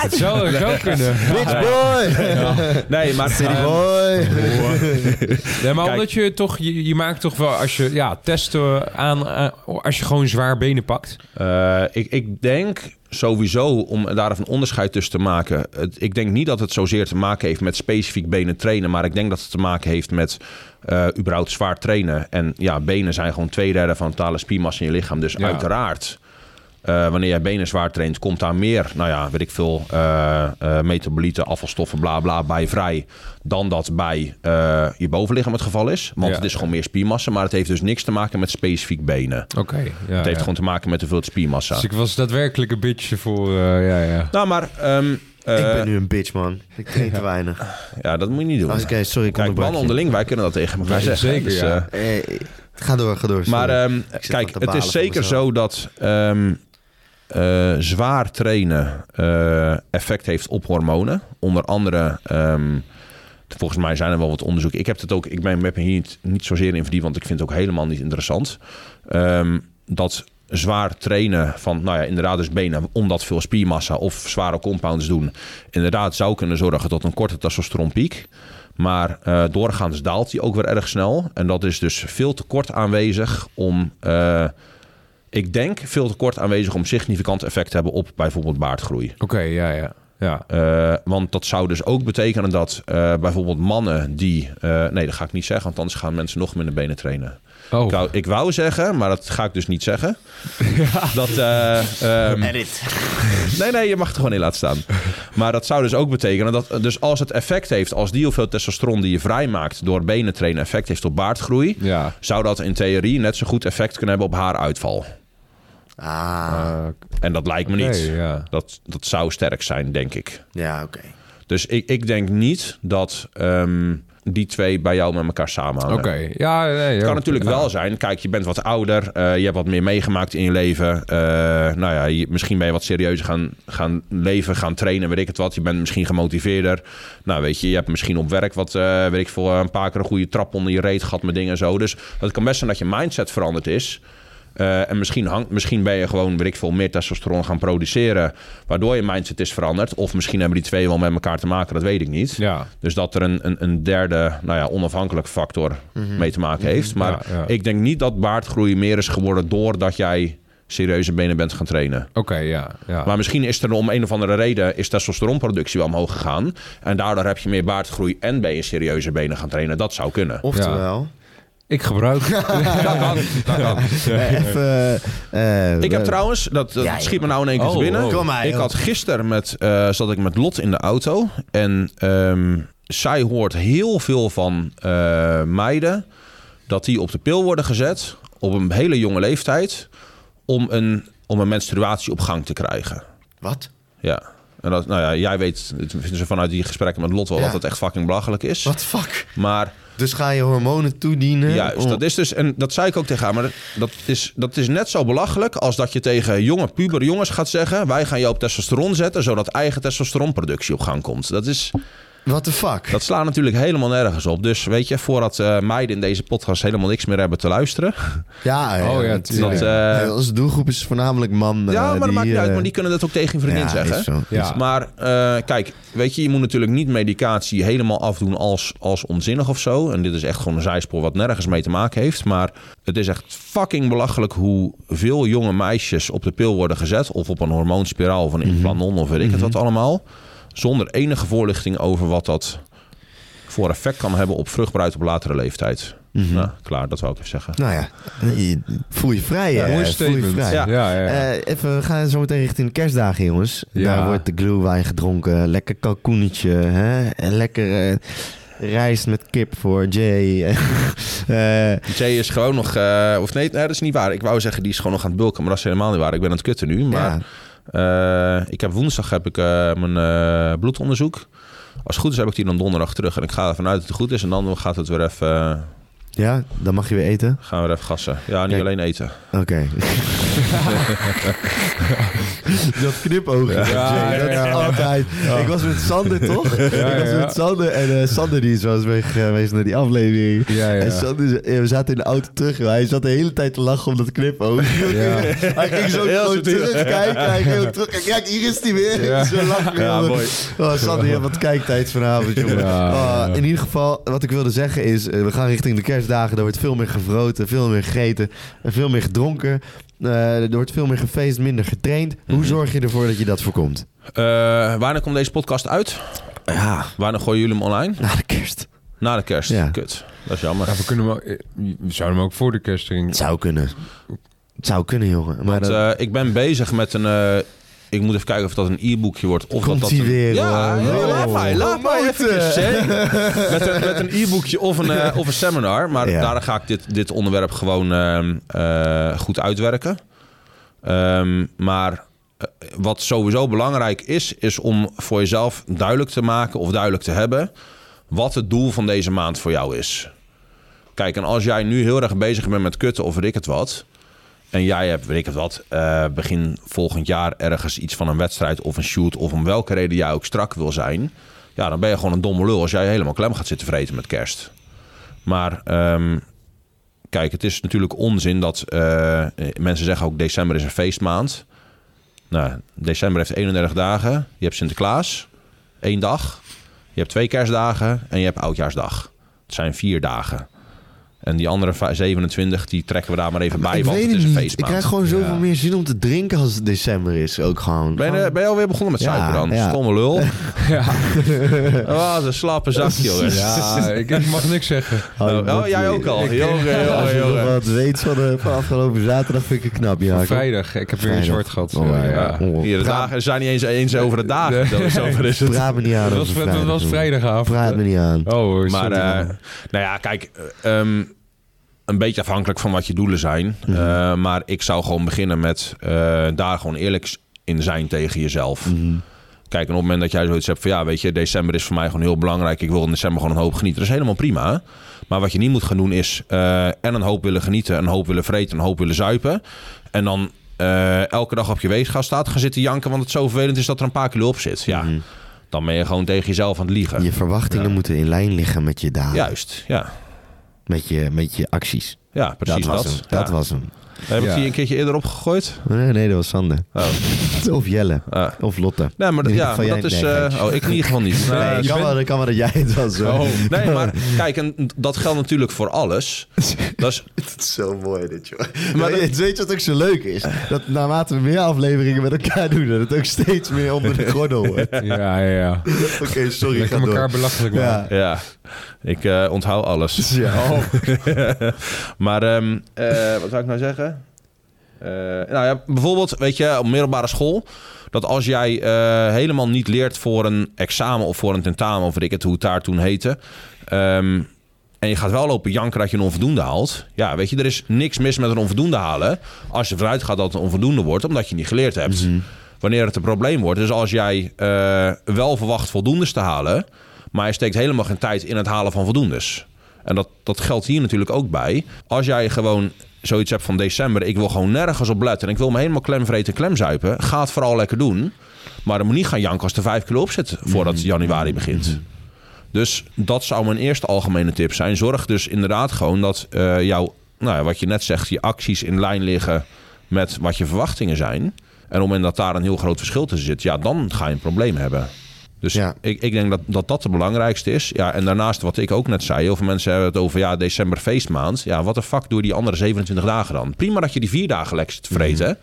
het zou, het zou kunnen. Bitch boy! Nee, maar... City eh, boy! Nee, maar Kijk. omdat je toch, je, je maakt toch wel, als je ja, testen aan, aan- als je gewoon zwaar benen pakt. Eh, ik, ik denk sowieso, om daar een onderscheid tussen te maken. Het, ik denk niet dat het zozeer te maken heeft met specifiek benen trainen. Maar ik denk dat het te maken heeft met eh überhaupt zwaar trainen. En ja, benen zijn gewoon twee derde van de totale spiermassa in je lichaam. Dus Ja. uiteraard. eh, wanneer jij benen zwaar traint, komt daar meer, nou ja, weet ik veel, eh, metabolieten, afvalstoffen, bla bla, bij vrij. Dan dat bij eh, je bovenlichaam het geval is. Want Ja. het is gewoon meer spiermassa. Maar het heeft dus niks te maken met specifiek benen. Oké. ja, Het heeft ja. gewoon te maken met hoeveel spiermassa. Dus ik was daadwerkelijk een beetje voor, eh, ja, ja. Nou, maar ehm, ik eh, ben nu een bitch, man. Ik train te weinig. ja, dat moet je niet doen. Oh, Oké, sorry, ik Kijk, mannen onderling, wij kunnen dat tegen elkaar zeggen. zeker, Dus, ja. ga door, ga door. maar sorry. ehm, kijk, het is zeker zo dat ehm, eh, zwaar trainen eh, effect heeft op hormonen. Onder andere, ehm, volgens mij zijn er wel wat onderzoeken. Ik heb het ook, ik ben, ben hier niet, niet zozeer in verdiept, want ik vind het ook helemaal niet interessant. Ehm, dat zwaar trainen van, nou ja, inderdaad dus benen, omdat veel spiermassa of zware compounds doen, inderdaad zou kunnen zorgen tot een korte testosteronpiek. Maar eh, doorgaans daalt die ook weer erg snel. En dat is dus veel te kort aanwezig om... eh, ik denk veel te kort aanwezig om significant effect te hebben op bijvoorbeeld baardgroei. Oké, ja, ja. Ja, Eh, want dat zou dus ook betekenen dat eh, bijvoorbeeld mannen die... eh, nee, dat ga ik niet zeggen, want anders gaan mensen nog minder benen trainen. oh. Ik, wou, ik wou zeggen, maar dat ga ik dus niet zeggen. Dat, eh, ehm, Edit. Nee, nee, je mag het gewoon in laten staan. Maar dat zou dus ook betekenen dat... Dus als het effect heeft, als die hoeveel testosteron die je vrijmaakt... door benen trainen effect heeft op baardgroei... Ja. zou dat in theorie net zo goed effect kunnen hebben op haaruitval. Ah, Eh, En dat lijkt me niet. ja. Dat, dat zou sterk zijn, denk ik. ja, oké. Dus ik, ik denk niet dat ehm, die twee bij jou met elkaar samenhangen. Oké, ja, nee, Het ja. kan natuurlijk Ja. wel zijn. Kijk, je bent wat ouder. eh, je hebt wat meer meegemaakt in je leven. eh, nou ja, je- misschien ben je wat serieuzer gaan, gaan leven, gaan trainen, weet ik het wat. Je bent misschien gemotiveerder. Nou, weet je, je hebt misschien op werk wat, eh, weet ik veel, een paar keer een goede trap onder je reet gehad met dingen en zo. Dus het kan best zijn dat je mindset veranderd is. Eh, en misschien, hangt, misschien ben je gewoon, weet ik veel, meer testosteron gaan produceren. Waardoor je mindset is veranderd. Of misschien hebben die twee wel met elkaar te maken, dat weet ik niet. Ja, Dus dat er een, een, een derde, nou ja, onafhankelijke factor mee te maken heeft. Maar Ja, ja. ik denk niet dat baardgroei meer is geworden doordat jij serieuze benen bent gaan trainen. Oké, ja. ja. Maar misschien is er om een of andere reden is testosteronproductie wel omhoog gegaan. En daardoor heb je meer baardgroei en ben je serieuze benen gaan trainen. Dat zou kunnen. Oftewel... Ik gebruik. Dat kan, dat kan. eh, even... eh, Ik heb we- trouwens, dat, dat Ja, schiet me nou in één keer Oh, te binnen. oh. Kom maar, ik had gisteren met, eh, zat ik met Lot in de auto. En ehm, zij hoort heel veel van eh, meiden dat die op de pil worden gezet op een hele jonge leeftijd om een, om een menstruatie op gang te krijgen. Wat? Ja. En dat, nou ja, jij weet, het vinden ze vanuit die gesprekken met Lot wel Ja. dat het echt fucking belachelijk is. The fuck? Maar Dus ga je hormonen toedienen? Juist, om- dat is dus, en dat zei ik ook tegen haar, maar dat- dat is, dat is net zo belachelijk als dat je tegen jonge puber jongens gaat zeggen: wij gaan jou op testosteron zetten, zodat eigen testosteronproductie op gang komt. Dat, is, What the fuck? dat slaat natuurlijk helemaal nergens op. Dus weet je, voordat eh, meiden in deze podcast helemaal niks meer hebben te luisteren. Ja, Oh ja, natuurlijk. dat, eh, Eh, onze doelgroep is voornamelijk man. ja, eh, maar dat die, maakt niet uit, maar die kunnen dat ook tegen een vriendin ja, zeggen. is zo. Ja. Maar eh, kijk, weet je, je moet natuurlijk niet medicatie helemaal afdoen als, als onzinnig of zo. En dit is echt gewoon een zijspoor wat nergens mee te maken heeft. Maar het is echt fucking belachelijk hoe veel jonge meisjes op de pil worden gezet. Of op een hormoonspiraal of een implanon of weet ik het wat allemaal. Zonder enige voorlichting over wat dat voor effect kan hebben op vruchtbaarheid op latere leeftijd. Nou, klaar, dat wou ik even zeggen. Nou ja, je- voel je vrij. Ja, hè? mooi voel je statement. vrij. Ja, ja, ja. Eh, even, we gaan zo meteen richting de kerstdagen, jongens. Ja. Daar wordt de glühwein gedronken. Lekker kalkoenetje. Hè? En lekker eh, rijst met kip voor Jay. Eh, Jay is gewoon nog... eh, of nee, nee, dat is niet waar. Ik wou zeggen, die is gewoon nog aan het bulken. Maar dat is helemaal niet waar. Ik ben aan het kutten nu. Maar Eh, ik heb woensdag heb ik eh, mijn eh, bloedonderzoek. Als het goed is heb ik die dan donderdag terug. En ik ga ervan uit dat het goed is. En dan gaat het weer even, ja, dan mag je weer eten. gaan we even gassen. Ja, niet Kijk. alleen eten. Oké. dat knipoog. Ja, dat ja, is ja. altijd. Ik was met Sander, toch? ik was ja. met Sander. En eh, Sander die is wel eens mee geweest naar die aflevering. Ja, ja. En Sander, eh, we zaten in de auto terug. en Hij zat de hele tijd te lachen om dat knipoog. Ja. Hij ging zo Heel gewoon terugkijken. Hij ging ook terug. Kijk, hier is hij weer. Ja. Zo lachen. Ja, mooi. Oh, Sander, je hebt wat kijktijd vanavond, jongen. Ja, Oh, ja. In ieder geval, wat ik wilde zeggen is... eh, we gaan richting de kerstdagen. Er wordt veel meer gevroten, veel meer gegeten... en veel meer gedronken. Eh, er wordt veel meer gefeest, minder getraind. Hoe Mhm. zorg je ervoor dat je dat voorkomt? Eh, wanneer komt deze podcast uit? Ja, Wanneer gooien jullie hem online? na de kerst. Na de kerst. Ja. Kut. Dat is jammer. Ja, we, kunnen eh, we zouden hem ook voor de kerst drinken. Het zou kunnen. Het zou kunnen, jongen. Maar Want, dat- eh, ik ben bezig met een... eh, ik moet even kijken of dat een e-boekje wordt. Of Komt dat dat een- weer, Ja, ja, laat mij. Laat Oh, mij Mouten. even met, een, met een e-boekje of een, eh, of een seminar. Maar Ja. daar ga ik dit, dit onderwerp gewoon ehm, eh, goed uitwerken. Ehm, maar eh, wat sowieso belangrijk is, is om voor jezelf duidelijk te maken of duidelijk te hebben wat het doel van deze maand voor jou is. Kijk, en als jij nu heel erg bezig bent met kutten of weet ik het wat. En jij hebt, weet ik het wat, eh, begin volgend jaar ergens iets van een wedstrijd of een shoot of om welke reden jij ook strak wil zijn. Ja, dan ben je gewoon een domme lul als jij helemaal klem gaat zitten vreten met kerst. Maar ehm, kijk, het is natuurlijk onzin dat eh, mensen zeggen ook december is een feestmaand. Nou, december heeft 31 dagen. Je hebt Sinterklaas, één dag. Je hebt twee kerstdagen en je hebt oudjaarsdag. Het zijn vier dagen. En die andere va- 27, die trekken we daar maar even bij, ik want weet het is een niet. Ik krijg gewoon zoveel Ja. meer zin om te drinken als het december is. Ook gewoon. Ben je, ben je alweer begonnen met Ja, suiker dan? ja. Stomme lul. Ja, Oh, wat een slappe zak, jongen. ja ik, ik mag niks zeggen. Oh, Oh, dat- jij ook al. Ik- Jongen, Als jongen, je nog jongen. wat weet van, de, van afgelopen zaterdag vind ik het knap. Ja, vrijdag. Ik heb weer een zwart gehad. Oh, ja, ja. Oh, Hier, de praat- dagen zijn niet eens, eens over de dagen. Dat is over is het. Praat me niet aan. Dat was, vrijdagavond. Praat me niet aan. Oh, sorry, Maar, eh, nou ja, kijk, eh, ehm, een beetje afhankelijk van wat je doelen zijn. Mhm. Eh, maar ik zou gewoon beginnen met eh, daar gewoon eerlijk in zijn tegen jezelf. Mhm. Kijk, en op het moment dat jij zoiets hebt van... ja, weet je, december is voor mij gewoon heel belangrijk. Ik wil in december gewoon een hoop genieten. Dat is helemaal prima. Maar wat je niet moet gaan doen is... eh, en een hoop willen genieten, een hoop willen vreten... een hoop willen zuipen. En dan elke dag op je weegschaal staat gaan zitten janken... want het zo vervelend is dat er een paar kilo op zit. Ja, Mhm. dan ben je gewoon tegen jezelf aan het liegen. Je verwachtingen Ja. moeten in lijn liggen met je daden. Juist, ja. Met, je, met je acties. Ja, precies dat dat. was hem. Ja. Dat was hem. Heb ik Ja. die een keertje eerder opgegooid? Nee, nee, dat was Sander. Oh. Of Jelle. Ah. Of Lotte. Nee, maar dat, ja, maar dat is... nee, eh, oh, ik in ieder geval niet. Nee, Nee, je kan, bent- wel, kan wel dat jij het was. hoor. Oh. nee, maar kijk, en dat geldt natuurlijk voor alles. Dat is, Het is zo mooi dit, joh. Maar dat- het weet je wat ook zo leuk is? Dat naarmate we meer afleveringen met elkaar doen, dat het ook steeds meer onder de gordel wordt. Oké, Ja, ja, ja. sorry, Lekker ga door. elkaar belachelijk maken. Ja. ja, ik eh, onthoud alles. Ja. maar ehm, eh, wat zou ik nou zeggen? Eh, nou ja, bijvoorbeeld, weet je, op middelbare school... dat als jij eh, helemaal niet leert voor een examen of voor een tentamen... of weet ik het, hoe het daar toen heette... ehm, en je gaat wel lopen janken dat je een onvoldoende haalt. Ja, weet je, er is niks mis met een onvoldoende halen... als je vanuit gaat dat het een onvoldoende wordt... omdat je niet geleerd hebt. Wanneer het een probleem wordt. Dus als jij eh, wel verwacht voldoendes te halen... maar je steekt helemaal geen tijd in het halen van voldoendes... En dat, dat geldt hier natuurlijk ook bij. Als jij gewoon zoiets hebt van december, ik wil gewoon nergens op letten en ik wil me helemaal klemvreten en klemzuipen, ga het vooral lekker doen. Maar dan moet niet gaan janken als er vijf kilo op zit voordat januari begint. Dus dat zou mijn eerste algemene tip zijn. Zorg dus inderdaad gewoon dat eh, jouw, nou ja, wat je net zegt, je acties in lijn liggen met wat je verwachtingen zijn. En op het moment dat daar een heel groot verschil tussen zit, ja, dan ga je een probleem hebben. Dus Ja. ik, ik denk dat, dat dat de belangrijkste is. Ja, en daarnaast wat ik ook net zei, heel veel mensen hebben het over ja, december feestmaand. Ja, wat de fuck doe je die andere 27 dagen dan? Prima dat je die vier dagen lekker zit te vreten.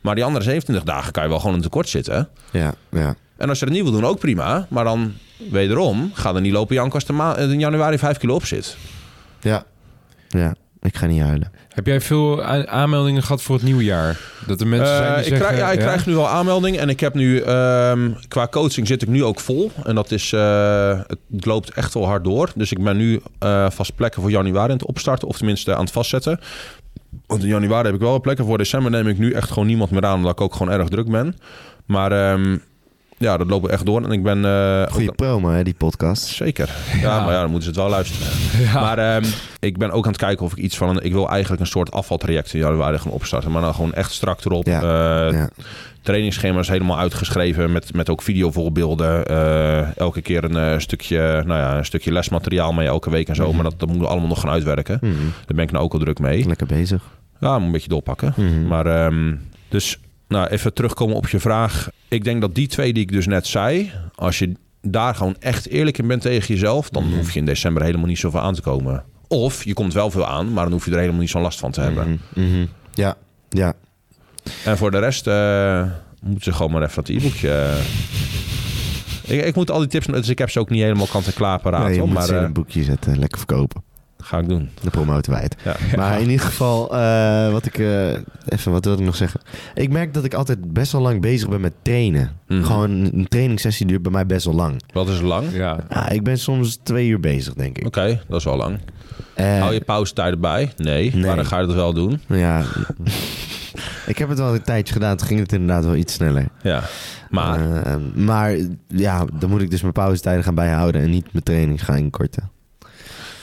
Maar die andere 27 dagen kan je wel gewoon in tekort zitten. Ja, ja. En als je het niet wil doen, ook prima. Maar dan wederom, ga er niet lopen janken als in januari 5 kilo op zit. Ja. Ja, ik ga niet huilen. Heb jij veel aanmeldingen gehad voor het nieuwe jaar? Dat er mensen zijn Eh, die ik, zeggen... krijg, ja, ik krijg nu al aanmelding en ik heb nu ehm, qua coaching zit ik nu ook vol. En dat is, eh, het loopt echt wel hard door. Dus ik ben nu eh, vast plekken voor januari aan het opstarten, of tenminste aan het vastzetten. Want in januari heb ik wel plekken. Voor december neem ik nu echt gewoon niemand meer aan, omdat ik ook gewoon erg druk ben. Maar ehm, ja, dat loopt echt door. En ik ben eh, Goeie ook- promo, hè, die podcast. Zeker. Ja, maar ja, dan moeten ze het wel luisteren. Ja. Maar ehm, ik ben ook aan het kijken of ik iets van een... Ik wil eigenlijk een soort afvaltraject in januari gaan opstarten. Maar dan gewoon echt strak erop. Ja, Eh, Ja. Trainingsschema's helemaal uitgeschreven met, met ook videovoorbeelden. Eh, elke keer een eh, stukje, nou ja, een stukje lesmateriaal mee elke week en zo. Maar dat, dat moeten we allemaal nog gaan uitwerken. Mhm. Daar ben ik nou ook al druk mee. Lekker bezig. Ja, moet een beetje doorpakken. Mhm. Maar ehm, dus nou, even terugkomen op je vraag. Ik denk dat die twee die ik dus net zei, als je daar gewoon echt eerlijk in bent tegen jezelf, dan hoef je in december helemaal niet zoveel aan te komen. Of je komt wel veel aan, maar dan hoef je er helemaal niet zo'n last van te hebben. Mhm. Mhm. Ja, ja. En voor de rest eh moeten ze gewoon maar even dat e-boekje. eh, ik, ik moet al die tips, dus ik heb ze ook niet helemaal kant en klaar paraat. Nee, je moet maar ze in eh, een boekje zetten. Lekker verkopen. Ga ik doen. Dan promoten wij het. Ja. Maar in ieder geval, eh, wat ik... eh, even, wat wil ik nog zeggen? Ik merk dat ik altijd best wel lang bezig ben met trainen. Mhm. Gewoon een trainingssessie duurt bij mij best wel lang. Wat is lang? Ja. Ik ben soms twee uur bezig, denk ik. Oké, dat is wel lang. Eh, Hou je pauzetijden bij? Nee, Nee. maar dan ga je dat wel doen. Ja. ik heb het wel een tijdje gedaan. Toen ging het inderdaad wel iets sneller. Ja, maar maar ja, dan moet ik dus mijn pauzetijden gaan bijhouden en niet mijn training gaan inkorten.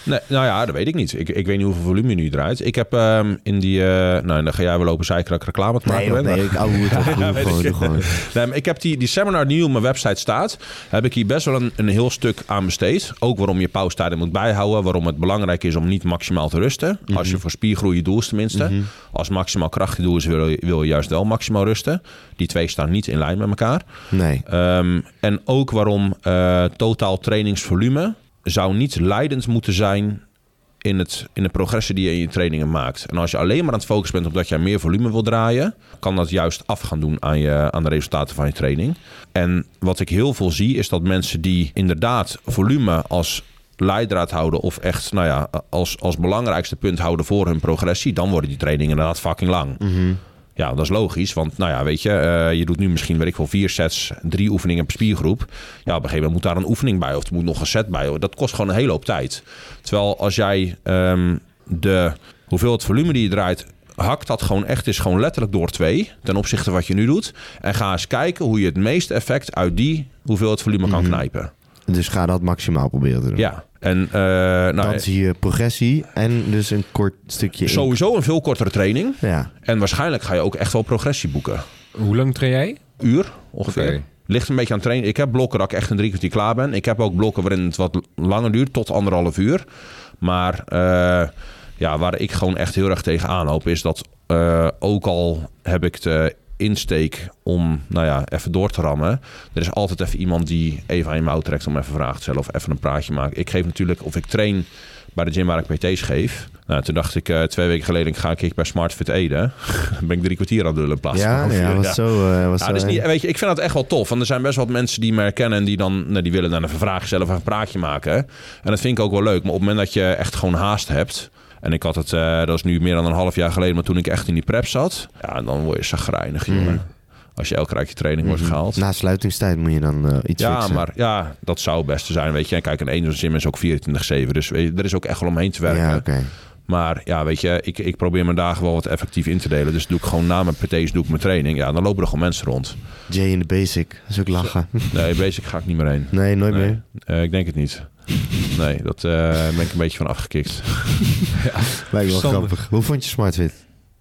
Nee, nou ja, dat weet ik niet. Ik, ik weet niet hoeveel volume je nu draait. Ik heb ehm, in die... eh, nou, dan ga jij wel lopen zeiken dat ik reclame te maken Nee, ben. nee, ik ouwe het gewoon, ik. gewoon. Nee, ik heb die, die seminar die nu op mijn website staat... heb ik hier best wel een, een heel stuk aan besteed. Ook waarom je pauzetijden moet bijhouden. Waarom het belangrijk is om niet maximaal te rusten. Als je voor spiergroei je doel is tenminste. Als maximaal kracht je doel is, wil je, wil je juist wel maximaal rusten. Die twee staan niet in lijn met elkaar. Nee. Ehm, en ook waarom eh, totaal trainingsvolume zou niet leidend moeten zijn in, het, in de progressie die je in je trainingen maakt. En als je alleen maar aan het focussen bent op dat je meer volume wil draaien, kan dat juist af gaan doen aan, je, aan de resultaten van je training. En wat ik heel veel zie, is dat mensen die inderdaad volume als leidraad houden of echt nou ja, als, als belangrijkste punt houden voor hun progressie, dan worden die trainingen inderdaad fucking lang. Ja, dat is logisch. Want nou ja, weet je, eh, je doet nu misschien, weet ik wel, vier sets, drie oefeningen per spiergroep. Ja, op een gegeven moment moet daar een oefening bij of er moet nog een set bij. Dat kost gewoon een hele hoop tijd. Terwijl als jij ehm, de hoeveelheid volume die je draait, hak dat gewoon echt is gewoon letterlijk door twee ten opzichte van wat je nu doet. En ga eens kijken hoe je het meeste effect uit die hoeveelheid volume kan knijpen. Dus ga dat maximaal proberen te doen. Ja, en eh, nou, Dan zie je progressie en dus een kort stukje... in- sowieso een veel kortere training. Ja. En waarschijnlijk ga je ook echt wel progressie boeken. Hoe lang train jij? uur ongeveer. Ligt een beetje aan trainen. Ik heb blokken dat ik echt een drie kwartier klaar ben. Ik heb ook blokken waarin het wat langer duurt, tot anderhalf uur. Maar eh, ja, waar ik gewoon echt heel erg tegen aanhoop... is dat eh, ook al heb ik de insteek om, nou ja, even door te rammen... er is altijd even iemand die even aan je mouw trekt om even vragen te stellen... of even een praatje maken. Ik geef natuurlijk, of ik train bij de gym waar ik PT's geef. Nou, toen dacht ik eh, twee weken geleden, ik ga een keer bij SmartFit Ede. Dan ben ik drie kwartier aan het in plaats van Ja, ja, was zo... eh, was Ja, zo dus niet, weet je, ik vind dat echt wel tof. Want er zijn best wel wat mensen die me herkennen en die dan nou, die willen dan even vragen stellen of een praatje maken. En dat vind ik ook wel leuk. Maar op het moment dat je echt gewoon haast hebt. En ik had het, eh, dat is nu meer dan een half jaar geleden, maar toen ik echt in die prep zat. Ja, dan word je zagrijnig, jongen. Als je elke rijtje training wordt gehaald. Na sluitingstijd moet je dan eh, iets Ja, fixen. maar ja, dat zou het beste zijn, weet je. En kijk, een ene gym is ook 24-7, dus weet je, er is ook echt wel omheen te werken. Ja, oké. Maar ja, weet je, ik, ik probeer mijn dagen wel wat effectief in te delen. Dus doe ik gewoon na mijn PT's, doe ik mijn training. Ja, dan lopen er gewoon mensen rond. Jay in de basic. Dat is ook lachen. Nee, basic ga ik niet meer heen. Nee, nooit Nee, meer. eh, ik denk het niet. Nee, dat eh, ben ik een beetje van afgekikt. Lijkt wel Verstandig. grappig. Hoe vond je SmartFit?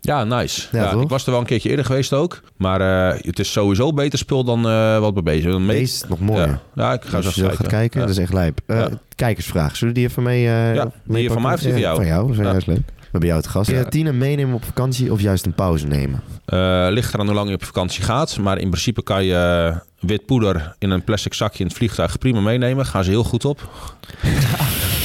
Ja, nice. Ja, ik was er wel een keertje eerder geweest ook. Maar eh, het is sowieso beter spul dan eh, wat bij bezig. Deze is nog mooier. Ja. ja, ik ga je zo gaat kijken, Ja. dat is echt lijp. Eh. Kijkersvraag. Zullen we die even mee... Ja, mee die van mij of die van jou? Van jou, dat is juist leuk. We hebben jou te gast. Ja. Tien meenemen op vakantie of juist een pauze nemen? Ligt eraan hoe lang je op vakantie gaat. Maar in principe kan je wit poeder in een plastic zakje in het vliegtuig prima meenemen. Gaan ze heel goed op.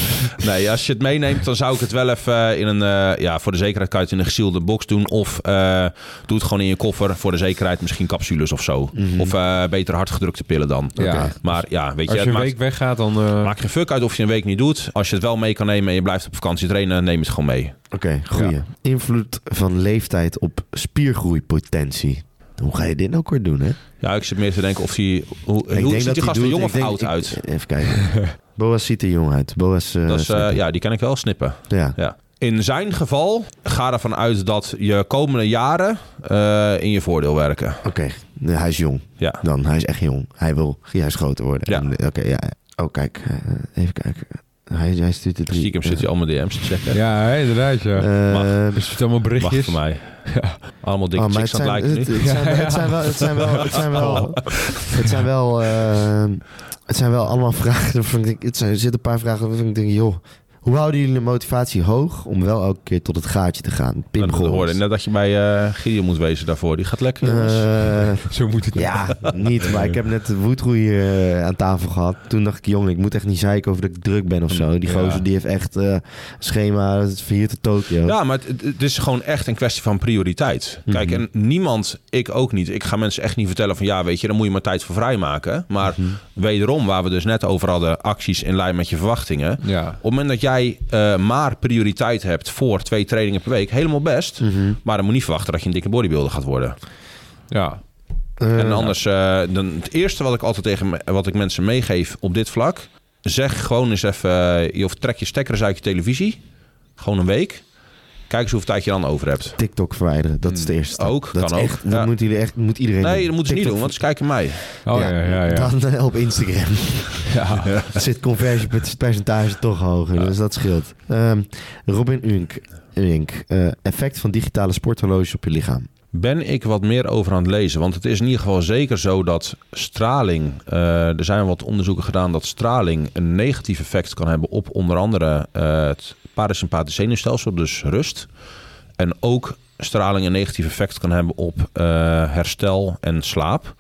nee, als je het meeneemt, dan zou ik het wel even in een... eh, ja, voor de zekerheid kan je het in een gezielde box doen. Of eh, doe het gewoon in je koffer. Voor de zekerheid misschien capsules of zo. Mhm. Of eh, beter hardgedrukte pillen dan. Ja. Maar ja, weet je... Als je een maakt- week weggaat, dan... eh, Maakt geen fuck uit of je een week niet doet. Als je het wel mee kan nemen en je blijft op vakantie trainen, neem het gewoon mee. Oké, goeie. Ja. Invloed van leeftijd op spiergroeipotentie. Hoe ga je dit nou kort doen, hè? Ja, ik zit meer te denken of die... Hoe, hoe ziet die hij gast er jong of oud uit? Even kijken. Boas ziet er jong uit. Boas... eh, Dat is, eh, ja, die kan ik wel snippen. ja. Ja. In zijn geval ga ervan uit dat je komende jaren eh, in je voordeel werken. Oké, hij is jong. Ja. Dan, hij is echt jong. Hij wil juist groter worden. Ja. Oké, ja. Oh, kijk. even kijken. Hij, hij stuurt het drie. Stiekem zit hij allemaal DM's te checken. ja, inderdaad, ja. Maar Wacht berichtjes. voor mij. Allemaal dikke Oh, chicks het aan lijken nu. het zijn wel, het zijn wel, het zijn wel, het zijn wel, allemaal vragen. waarvan ik Het zijn, er zitten een paar vragen waarvan ik denk, joh, hoe houden jullie de motivatie hoog om wel elke keer tot het gaatje te gaan? Pim Dat hoorde net dat je bij eh Gideon moet wezen daarvoor. Die gaat lekker. Eh, Zo moet het ja, niet. Maar ik heb net de Woodroei eh, aan tafel gehad. Toen dacht ik, jongen, ik moet echt niet zeiken over dat ik druk ben of zo. Die Ja. gozer die heeft echt eh, een schema, het van hier tot Tokio. Ja, maar het, het is gewoon echt een kwestie van prioriteit. Kijk, Mhm. en niemand, ik ook niet. Ik ga mensen echt niet vertellen van ja, weet je, dan moet je maar tijd voor vrijmaken. Maar Mhm. wederom, waar we dus net over hadden, acties in lijn met je verwachtingen. Ja. Op het moment dat jij eh, maar prioriteit hebt voor twee trainingen per week, helemaal best. Mhm. Maar dan moet je niet verwachten dat je een dikke bodybuilder gaat worden. Ja. Eh, en anders, eh, dan, het eerste wat ik altijd tegen wat ik mensen meegeef op dit vlak, zeg gewoon eens even, eh, je of trek je stekker eens uit je televisie, gewoon een week. Kijk eens hoeveel tijd je dan over hebt. TikTok verwijderen, dat is de eerste stap. Hmm. Ook, dat kan is ook. Ja. moeten jullie echt, moet iedereen Nee, dat moeten ze niet doen, want ze kijken mij. Oh ja, ja, ja. Dan eh, op Instagram ja. zit conversiepercentage toch hoger, dus dat scheelt. Ehm, Robin Unk, Unk eh, effect van digitale sporthorloges op je lichaam. Ben ik wat meer over aan het lezen. Want het is in ieder geval zeker zo dat straling... eh, er zijn wat onderzoeken gedaan dat straling een negatief effect kan hebben... op onder andere het parasympathisch zenuwstelsel, dus rust. En ook straling een negatief effect kan hebben op eh, herstel en slaap.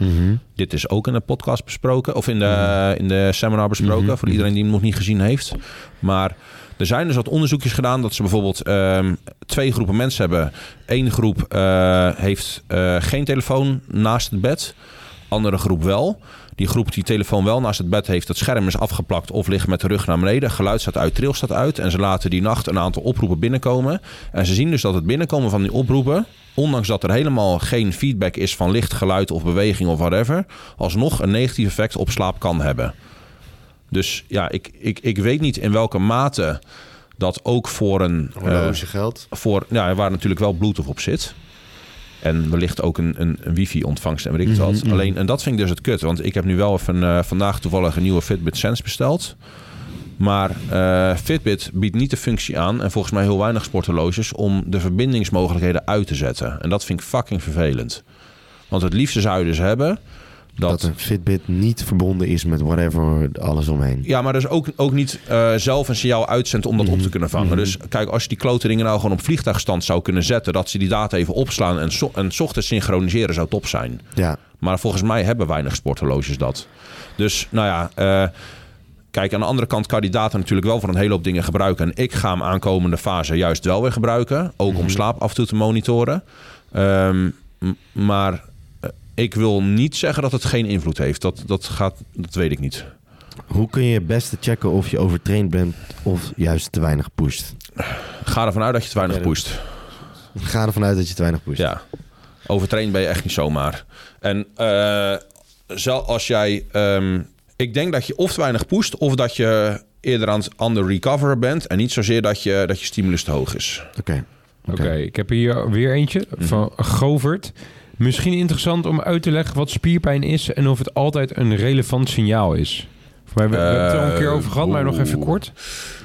Dit is ook in de podcast besproken, of in de, in de seminar besproken, Mhm, voor iedereen die hem nog niet gezien heeft. Maar er zijn dus wat onderzoekjes gedaan dat ze bijvoorbeeld ehm, twee groepen mensen hebben. Eén groep eh, heeft eh, geen telefoon naast het bed, andere groep wel. Die groep die telefoon wel naast het bed heeft, het scherm is afgeplakt of ligt met de rug naar beneden. Geluid staat uit, tril staat uit. En ze laten die nacht een aantal oproepen binnenkomen. En ze zien dus dat het binnenkomen van die oproepen, ondanks dat er helemaal geen feedback is van licht, geluid of beweging of whatever, alsnog een negatief effect op slaap kan hebben. Dus ja, ik, ik, ik weet niet in welke mate dat ook voor een. Horloge geld. voor, ja, waar natuurlijk wel Bluetooth op zit. En wellicht ook een, een, een wifi-ontvangst en weet ik wat. Mhm, mhm. Alleen, en dat vind ik dus het kut. Want ik heb nu wel even eh, vandaag toevallig een nieuwe Fitbit Sense besteld. Maar eh, Fitbit biedt niet de functie aan, en volgens mij heel weinig sporthorloges, om de verbindingsmogelijkheden uit te zetten. En dat vind ik fucking vervelend. Want het liefste zou je dus hebben Dat, een Fitbit niet verbonden is met whatever alles omheen. Ja, maar dus ook, ook niet uh, zelf een signaal uitzendt om dat op te Mhm. kunnen vangen. Mhm. Dus kijk, als je die klote dingen nou gewoon op vliegtuigstand zou kunnen zetten... dat ze die data even opslaan en, so en ochtends synchroniseren zou top zijn. Ja, Maar volgens mij hebben weinig sporthorloges dat. Dus nou ja, eh, kijk, aan de andere kant kan die data natuurlijk wel voor een hele hoop dingen gebruiken. En ik ga hem aankomende fase juist wel weer gebruiken. Ook Mhm. om slaap af en toe te monitoren. Ehm, maar eh, ik wil niet zeggen dat het geen invloed heeft. Dat, dat, gaat, dat weet ik niet. hoe kun je het beste checken of je overtraind bent of juist te weinig pusht? Ga ervan uit dat je te weinig pusht. Ga ervan uit dat je te weinig pusht. Ja, overtraind ben je echt niet zomaar. En eh, zel- als jij... ehm, ik denk dat je of te weinig pusht... of dat je eerder aan het under recover bent... en niet zozeer dat je, dat je stimulus te hoog is. Oké. Oké, ik heb hier weer eentje van Govert. Misschien interessant om uit te leggen wat spierpijn is en of het altijd een relevant signaal is. We, we hebben het er al een keer over gehad, maar nog even oeh. kort.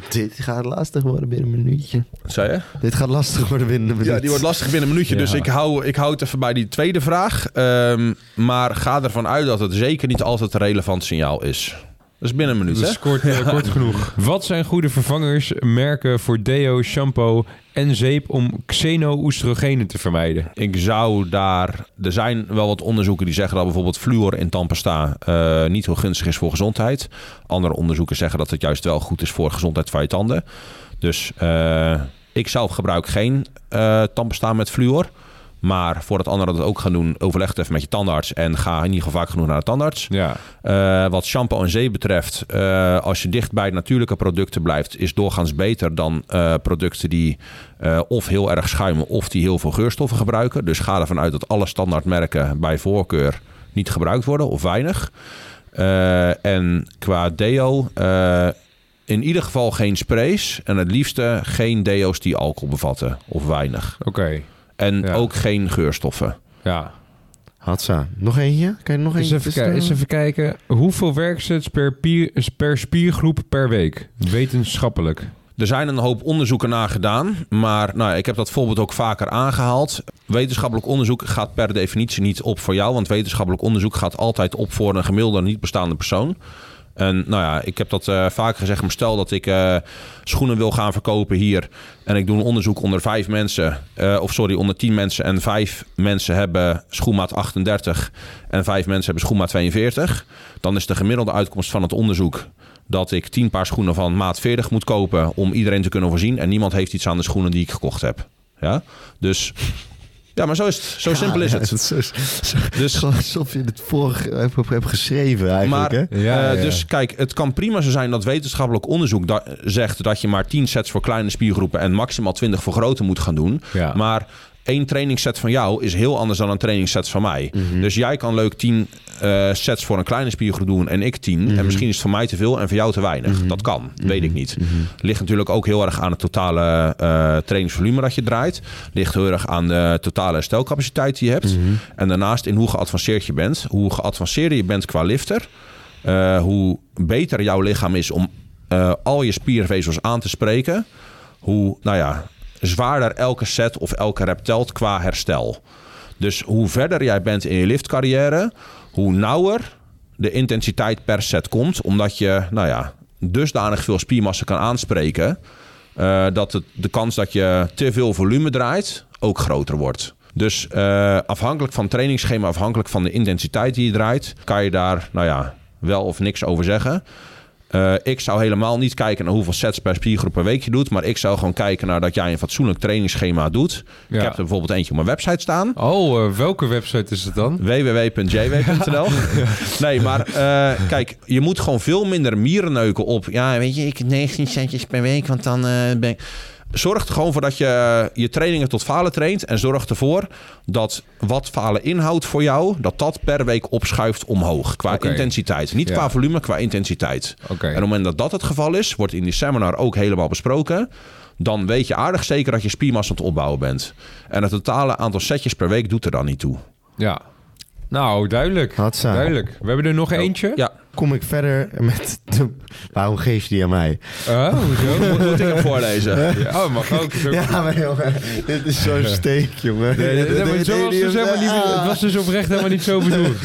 Dit gaat lastig worden binnen een minuutje. Wat zei je? Dit gaat lastig worden binnen een minuut. Ja, die wordt lastig binnen een minuutje. Ja. Dus ik hou, ik hou het even bij die tweede vraag. Ehm, maar ga ervan uit dat het zeker niet altijd een relevant signaal is. Dat is binnen een minuut, Dat hè? is kort, eh, kort genoeg. Wat zijn goede vervangers, merken voor deo, shampoo en zeep om xeno-oestrogenen te vermijden? Ik zou daar... Er zijn wel wat onderzoeken die zeggen dat bijvoorbeeld fluor in tandpasta eh, niet heel gunstig is voor gezondheid. Andere onderzoeken zeggen dat het juist wel goed is voor gezondheid van je tanden. Dus eh, ik zelf gebruik geen eh tandpasta met fluor. Maar voordat anderen dat ook gaan doen, overleg het even met je tandarts. En ga in ieder geval vaak genoeg naar de tandarts. Ja, Eh, wat shampoo en zeep betreft, eh, als je dicht bij natuurlijke producten blijft, is doorgaans beter dan eh, producten die of heel erg schuimen of die heel veel geurstoffen gebruiken. Dus ga ervan uit dat alle standaardmerken bij voorkeur niet gebruikt worden of weinig. En qua deo, in ieder geval geen sprays en het liefste geen deo's die alcohol bevatten of weinig. oké. En Ja. ook geen geurstoffen. Ja. Hatsa. Nog eentje? Kan je nog Eens eentje? even, eens even kijken. Hoeveel werksets per, pier- per spiergroep per week? Wetenschappelijk. Er zijn een hoop onderzoeken naar gedaan, maar nou, ja, ik heb dat voorbeeld ook vaker aangehaald. Wetenschappelijk onderzoek gaat per definitie niet op voor jou, want wetenschappelijk onderzoek gaat altijd op voor een gemiddelde niet bestaande persoon. En nou ja, ik heb dat eh vaker gezegd, maar stel dat ik eh, schoenen wil gaan verkopen hier en ik doe een onderzoek onder vijf mensen, eh, of sorry, onder tien mensen en vijf mensen hebben schoenmaat 38 en vijf mensen hebben schoenmaat 42, dan is de gemiddelde uitkomst van het onderzoek dat ik 10 paar schoenen van maat 40 moet kopen om iedereen te kunnen voorzien. En niemand heeft iets aan de schoenen die ik gekocht heb. Ja, dus ja, maar zo is het. Zo simpel is Ja, het. zo, zo, Dus, gewoon alsof je het vorige hebt, hebt geschreven eigenlijk. maar, hè? Ja, eh, ja. dus kijk, het kan prima zo zijn dat wetenschappelijk onderzoek da- zegt dat je maar 10 sets voor kleine spiergroepen en maximaal 20 voor grote moet gaan doen. Ja. Maar één trainingsset van jou is heel anders dan een trainingsset van mij. Dus jij kan leuk 10 eh, sets voor een kleine spiergroep doen en ik 10. En misschien is het voor mij te veel en voor jou te weinig. Dat kan, weet ik niet. Ligt natuurlijk ook heel erg aan het totale eh, trainingsvolume dat je draait. Ligt heel erg aan de totale herstelcapaciteit die je hebt. En daarnaast in hoe geavanceerd je bent. Hoe geavanceerder je bent qua lifter, eh, hoe beter jouw lichaam is om al je spiervezels aan te spreken. Hoe, nou ja, zwaarder elke set of elke rep telt qua herstel. Dus hoe verder jij bent in je liftcarrière, hoe nauwer de intensiteit per set komt. Omdat je, nou ja, dusdanig veel spiermassa kan aanspreken. eh, dat het, de kans dat je te veel volume draait ook groter wordt. Dus eh, afhankelijk van het trainingsschema, afhankelijk van de intensiteit die je draait, kan je daar, nou ja, wel of niks over zeggen. Eh, ik zou helemaal niet kijken naar hoeveel sets per spiergroep per week je doet. Maar ik zou gewoon kijken naar dat jij een fatsoenlijk trainingsschema doet. Ja. Ik heb er bijvoorbeeld eentje op mijn website staan. Oh, eh, welke website is het dan? www.jw.nl Nee, maar eh, kijk, je moet gewoon veel minder mierenneuken op. Ja, weet je, ik 19 centjes per week, want dan ben ik... Zorg er gewoon voor dat je je trainingen tot falen traint. En zorg ervoor dat wat falen inhoudt voor jou... dat dat per week opschuift omhoog. Qua intensiteit. Niet Ja. qua volume, qua intensiteit. En op het moment dat dat het geval is... wordt in die seminar ook helemaal besproken... dan weet je aardig zeker dat je spiermassa aan het opbouwen bent. En het totale aantal setjes per week doet er dan niet toe. Ja. Nou, duidelijk. Hatsa. Duidelijk. We hebben er nog eentje. Ja, kom ik verder met... De, waarom geef je die aan mij? Oh, hoezo? Moet, moet ik hem voorlezen? Ja, oh, mag ook. Is Ja, maar jongen, dit is zo'n steek, jongen. Nee, nee, nee, maar zo was dus helemaal niet, Ah. het was dus oprecht helemaal niet zo bedoeld.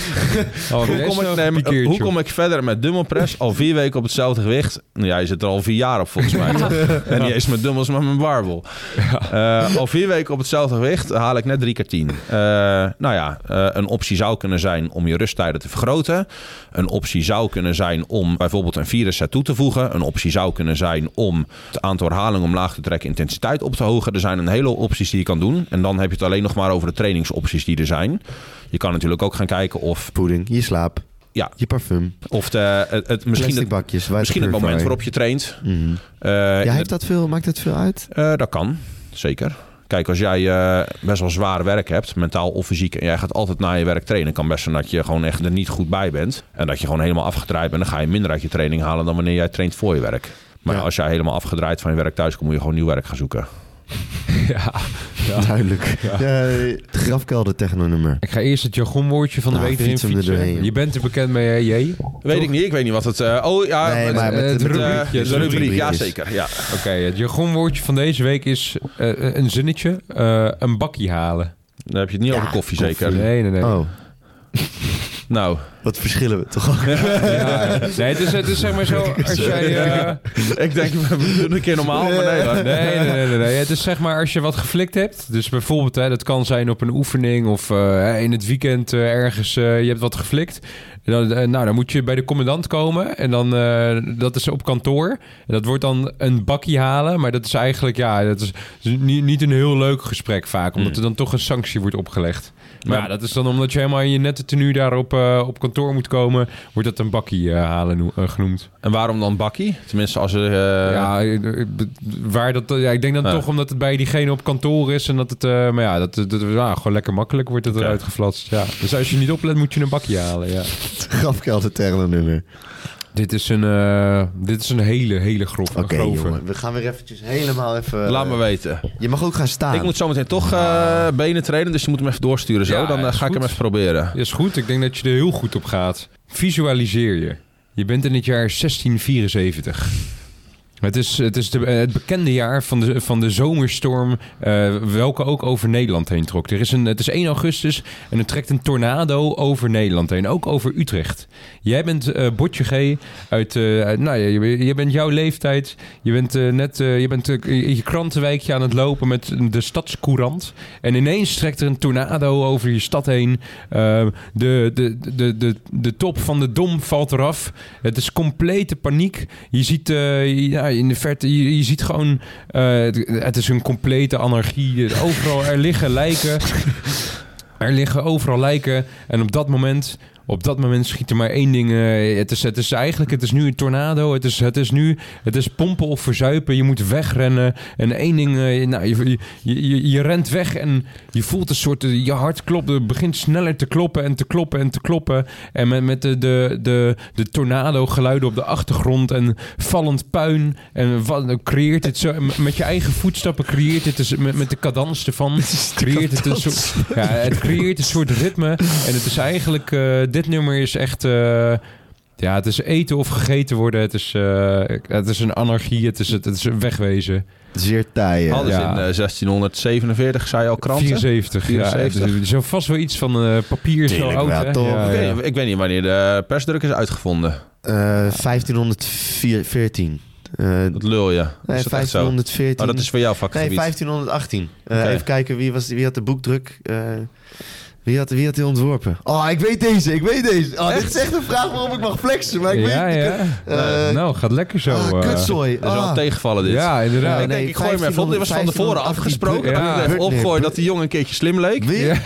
Oh, Hoe kom, ik, nee, maar hoe kom ik verder met dumbbellpress? Al vier weken op hetzelfde gewicht. Nou Ja, je zit er al vier jaar op volgens mij. en niet eens met dumbbells, maar met barbel. Eh, al vier weken op hetzelfde gewicht haal ik net drie keer tien. Eh, nou ja, eh, een optie zou kunnen zijn om je rusttijden te vergroten. Een optie zou kunnen zijn om bijvoorbeeld een vierde set toe te voegen. Een optie zou kunnen zijn om het aantal herhalingen omlaag te trekken, intensiteit op te hogen. Er zijn een hele opties die je kan doen. En dan heb je het alleen nog maar over de trainingsopties die er zijn. Je kan natuurlijk ook gaan kijken of, Voeding, je slaap, ja, je parfum, of de, het, het, misschien, het, bakjes. misschien het moment waarop je traint. Mhm. Eh, Ja, heeft dat veel, maakt dat veel uit? eh, dat kan, zeker. Kijk, als jij eh, best wel zwaar werk hebt, mentaal of fysiek, en jij gaat altijd na je werk trainen, kan best zijn dat je gewoon echt er niet goed bij bent. En dat je gewoon helemaal afgedraaid bent, dan ga je minder uit je training halen dan wanneer jij traint voor je werk. Maar Ja. als jij helemaal afgedraaid van je werk thuis komt, moet je gewoon nieuw werk gaan zoeken. Ja. Duidelijk. Ja. het grafkelder technonummer. Ik ga eerst het jargonwoordje van de Nou, week erin fiets hem er fietsen. doorheen. Je bent er bekend mee, hè, J? Weet ik niet, ik weet niet wat het... eh, oh ja, Nee, het- maar met eh, de het het, eh, rubriekje, de de rubriek, rubriek ja is- zeker. Ja. Oké, het jargonwoordje van deze week is eh, een zinnetje. eh, een bakkie halen. Dan heb je het niet Ja, over koffie, koffie. zeker. Nee, nee, nee. Oh, Nou, wat verschillen we toch ook? Ja, nee, het is, het is zeg maar zo, als jij... eh, ik denk, we doen een keer normaal, maar nee. Nee, nee, nee, nee, nee. Het is zeg maar als je wat geflikt hebt. Dus bijvoorbeeld, hè, dat kan zijn op een oefening of eh, in het weekend eh, ergens, je hebt wat geflikt. Dan, nou, dan moet je bij de commandant komen en dan, dat is op kantoor. En dat wordt dan een bakje halen, maar dat is eigenlijk, ja, dat is niet, niet een heel leuk gesprek vaak, omdat er dan toch een sanctie wordt opgelegd. Maar ja, dat is dan omdat je helemaal in je nette tenue daar op, eh, op kantoor moet komen, wordt dat een bakkie eh, halen eh, genoemd. En waarom dan bakkie? Tenminste, als er... Ja, waar dat, ja, ik denk dan Ja. toch omdat het bij diegene op kantoor is en dat het, eh, maar ja, dat, dat, dat- ja, gewoon lekker makkelijk wordt het Oké. eruit geflatst. Ja. Dus als je niet oplet, moet je een bakje halen. Ja. grafkelder technonummer. Dit is een, eh, dit is een hele, hele grove. Oké, grove. jongen. We gaan weer eventjes helemaal even... Laat me eh, weten. Je mag ook gaan staan. Ik moet zometeen toch eh, benen trainen, dus je moet hem even doorsturen zo. Ja, dan eh, is ga ik hem even proberen. Ja, is goed. Ik denk dat je er heel goed op gaat. Visualiseer je. Je bent in het jaar 1674. Het is, het is de, eh, het bekende jaar van de, van de zomerstorm, eh, welke ook over Nederland heen trok. Er is een, het is 1 augustus en er trekt een tornado over Nederland heen, ook over Utrecht. Jij bent eh Botje G. Uit, nou, je, je bent jouw leeftijd. Je bent net je bent, in je krantenwijkje aan het lopen met de stadscourant. En ineens trekt er een tornado over je stad heen. De, de, de, de, de top van de dom valt eraf. Het is complete paniek. Je ziet ja, in de verte, je, je ziet gewoon, eh, het, het is een complete anarchie. Overal, er liggen lijken. Er liggen overal lijken. En op dat moment, op dat moment schiet er maar één ding. eh, het, is, het is eigenlijk, het is nu een tornado. Het is, het is nu, het is pompen of verzuipen. Je moet wegrennen. En één ding, eh, nou, je, je, je, je rent weg en je voelt een soort, eh, je hart klopt, het begint sneller te kloppen en te kloppen en te kloppen. En met, met de, de, de, de tornado geluiden op de achtergrond en vallend puin. En wat, creëert het zo, met je eigen voetstappen creëert het, dus met, met de cadans ervan, creëert het een soort, ja, het creëert een soort ritme. En het is eigenlijk, dit nummer is echt... eh, ja, het is eten of gegeten worden. Het is, eh, het is een anarchie. Het is, het is een wegwezen. Zeer taaien. Alles Ja. in eh, 1647, zei je al kranten? 74. 74. Ja, er is vast wel iets van eh, papier zo oud. wel, hè? toch? Ja, Ik, ja. weet, ik weet niet wanneer de persdruk is uitgevonden. Eh, 1514. Eh, Dat lul je. nee, is dat echt zo? 1514. Oh, dat is voor jouw Nee, vakgebied. 1518. Eh, Oké. Even kijken, wie, was, wie had de boekdruk? Eh, wie, had, wie had die ontworpen? Oh, ik weet deze, ik weet deze. Oh, dit is echt een vraag waarom ik mag flexen, maar ik ja, weet ja. Eh, nou, gaat lekker zo. Ah, eh. kutzooi. Dat is wel Ah. tegenvallen dit. ja, inderdaad. Ja, ik denk, ik gooi hem even op. Dit was van 1500, tevoren afgesproken. Ja. dat ik even Buk- nee, opgooi Buk- dat die jongen een keertje slim leek. Wie? Ja.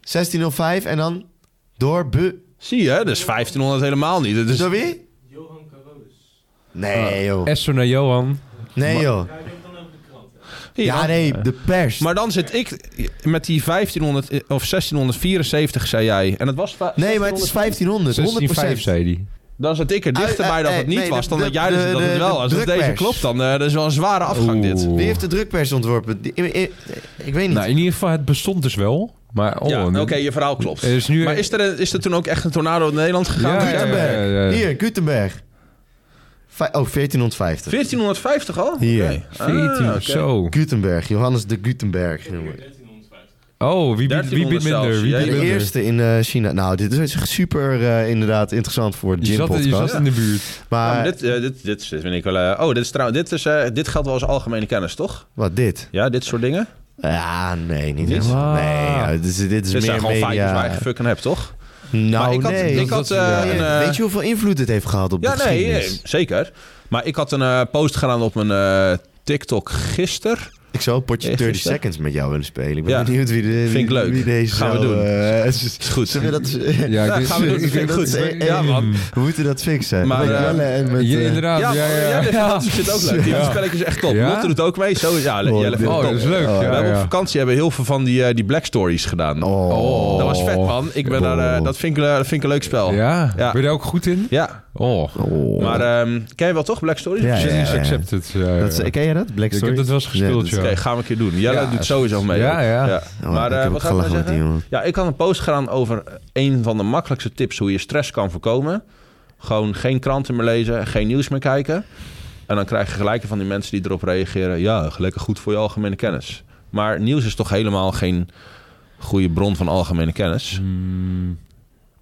1605 en dan door Bu... Zie je, dus 1500 helemaal niet. Is, Door wie? Nee, joh. Esso naar Johan. Nee, joh. Ja, dan- nee, de pers. Maar dan zit ik met die 1500 of 1674, zei jij. En het was Nee, maar het is 1500, 1605 100%. zei hij. Dan zat ik er dichterbij dat eh, het niet nee, was dan de- dat jij dus de- dat het wel. de Als het deze klopt, dan uh, dat is wel een zware afgang dit. Wie heeft de drukpers ontworpen? Die- ik, ik, ik weet niet. Nou, in ieder geval, het bestond dus wel. Maar oh, ja, oké, je verhaal klopt. Is nu- maar is er, is er toen ook echt een tornado in Nederland gegaan? Ja, ja, ja. Gutenberg. Hier, Gutenberg. Oh, 1450. 1450 al? Hier. Oké. 14 Ah, zo. Gutenberg, Johannes de Gutenberg. jongen. Oh, wie biedt, wie biedt 1300 minder? Wie biedt De minder? eerste in eh, China. Nou, dit is super eh, inderdaad interessant voor de Je Gym zat, je podcast. zat in de buurt. Ja, Maar, maar dit, eh, dit, dit, dit vind ik wel... oh, dit, is trouw, dit, is, eh, dit geldt wel als algemene kennis, toch? wat dit? Ja, dit soort dingen. Ja, nee, niet. Ah. Nee, ja, dit is, dit is Dit zijn meer gewoon feitjes waar je media. fucking hebt, toch? Nou, Maar ik had- nee. ik had, eh, ja, een, eh, Weet je hoeveel invloed dit heeft gehad op Ja, de nee, geschiedenis? eh, zeker. Maar ik had een eh, post gedaan op mijn eh, TikTok gisteren. Ik zou een potje Echt, 30 is dat? seconds met jou willen spelen. Ik ben Ja. benieuwd wie, de, wie, Vind ik leuk. wie deze Gaan we doen. eh, is, Is goed. Zullen we dat... Ja, Ja, ik- gaan we doen. Dat vind ik goed. eh, Ja, man. We moeten dat fixen. Maar, met eh, Jelle en met... Ja, eh, inderdaad. Ja, Ja, ja, ja, ook leuk. Die Ja. spelletjes is echt top. Ja? Lotte doet ook mee. Zo, ja, Oh, Jelle vindt Oh, het dat is leuk. Oh, We Ja, hebben op vakantie hebben heel veel van die, eh, die Black Stories gedaan. Oh. Dat was vet, man. Ik ben daar, eh, dat, vind ik, eh, dat vind ik een leuk spel. Ja? Ja. Ben je daar ook goed in? Ja. Oh. Oh. Maar ehm, ken je wel toch, Black Stories? Ja, ja, Series ja. accepted. Ken je dat? Black Ik Story? heb dat wel eens gespeeld, ja. Oké, gaan we een keer doen. Jelle Ja, doet sowieso mee. ja, ja. Oh, Maar eh, heb wat ik gelachen nou zeggen? Ja, ik had een post gedaan over een van de makkelijkste tips hoe je stress kan voorkomen. Gewoon geen kranten meer lezen, geen nieuws meer kijken. En dan krijg je gelijk van die mensen die erop reageren. Ja, lekker goed voor je algemene kennis. Maar nieuws is toch helemaal geen goede bron van algemene kennis. Hmm.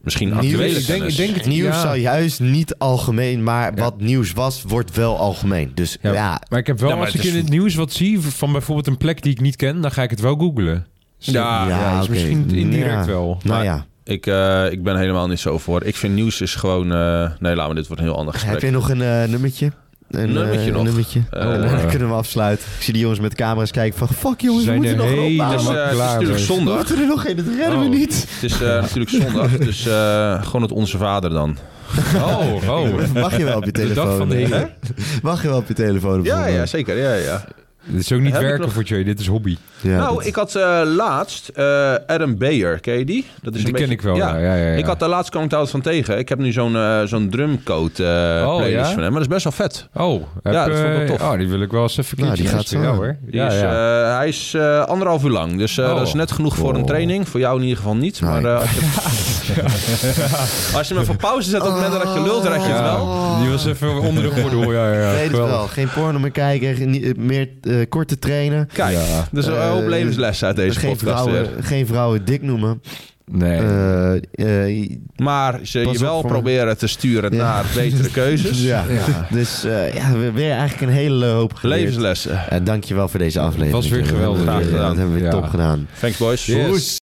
Misschien Nieuws- actuele ik denk- denk het- Nieuws Ja. zou juist niet algemeen, maar Ja. wat nieuws was, wordt wel algemeen. Dus ja, Ja, Maar ik heb wel, als ik is- in het nieuws wat zie van bijvoorbeeld een plek die ik niet ken, dan ga ik het wel googlen. Ja, ja, dus misschien indirect Ja. wel. Nou Maar- ja, Ik, eh, ik ben helemaal niet zo voor. Ik vind nieuws is gewoon... eh, nee, laat me dit wordt een heel ander gesprek. heb je nog een eh, nummertje? Een Nummertje eh, nog? nummertje. Eh, En dan kunnen we afsluiten. Ik zie die jongens met camera's kijken van... Fuck jongens, we Zijn moeten er nog een helemaal Het is, eh, het natuurlijk mee. We zondag. moeten er nog een, dat redden we Oh. niet. Het is eh, natuurlijk zondag. Dus eh, gewoon het Onze Vader dan. Oh, oh. Mag je wel op je De dag telefoon? van de eh, Heer. Mag je wel op je telefoon? Ja, ja, zeker. Ja, ja. Dit is ook niet werken nog- voor Jay, dit is hobby. Ja, nou, dat- ik had eh, laatst eh, Adam Beyer. Ken je die? Dat Die ken ik wel, ja. ja, ja, ja. Ik had daar laatst kwam ik daar wat van tegen. Ik heb nu zo'n eh, zo'n drumcode eh Oh, playlist ja? van hem. Maar dat is best wel vet. Oh, heb, Ja, dat vond ik wel tof. Oh, die wil ik wel eens even Nou, die gaat zo. hoor. Die Ja, is, ja. eh, hij is eh, anderhalf uur lang. Dus eh, Oh. dat is net genoeg voor een training. Voor jou in ieder geval niet. Nee. Maar eh, als, je, als je hem even op pauze zet op het moment dat je lult, dan je het wel. Die was even onder de gordel. Ja, ja, ja. Nee, dat Geweldig. wel. Geen porno meer kijken, meer eh, korte trainen. Kijk, Ja. dus een hoop levenslessen uit deze geen, podcast weer. vrouwen, geen vrouwen dik noemen. Nee. Eh, eh, Maar ze je wel voor- proberen te sturen Ja. naar betere keuzes. ja. Ja. Dus eh, ja, we- weer eigenlijk een hele hoop geleerd. Levenslessen. Uh, dankjewel voor deze aflevering. Was weer geweldig. Dat hebben we weer- Graag gedaan. Dat hebben we weer Ja. top gedaan. Thanks boys. Yes.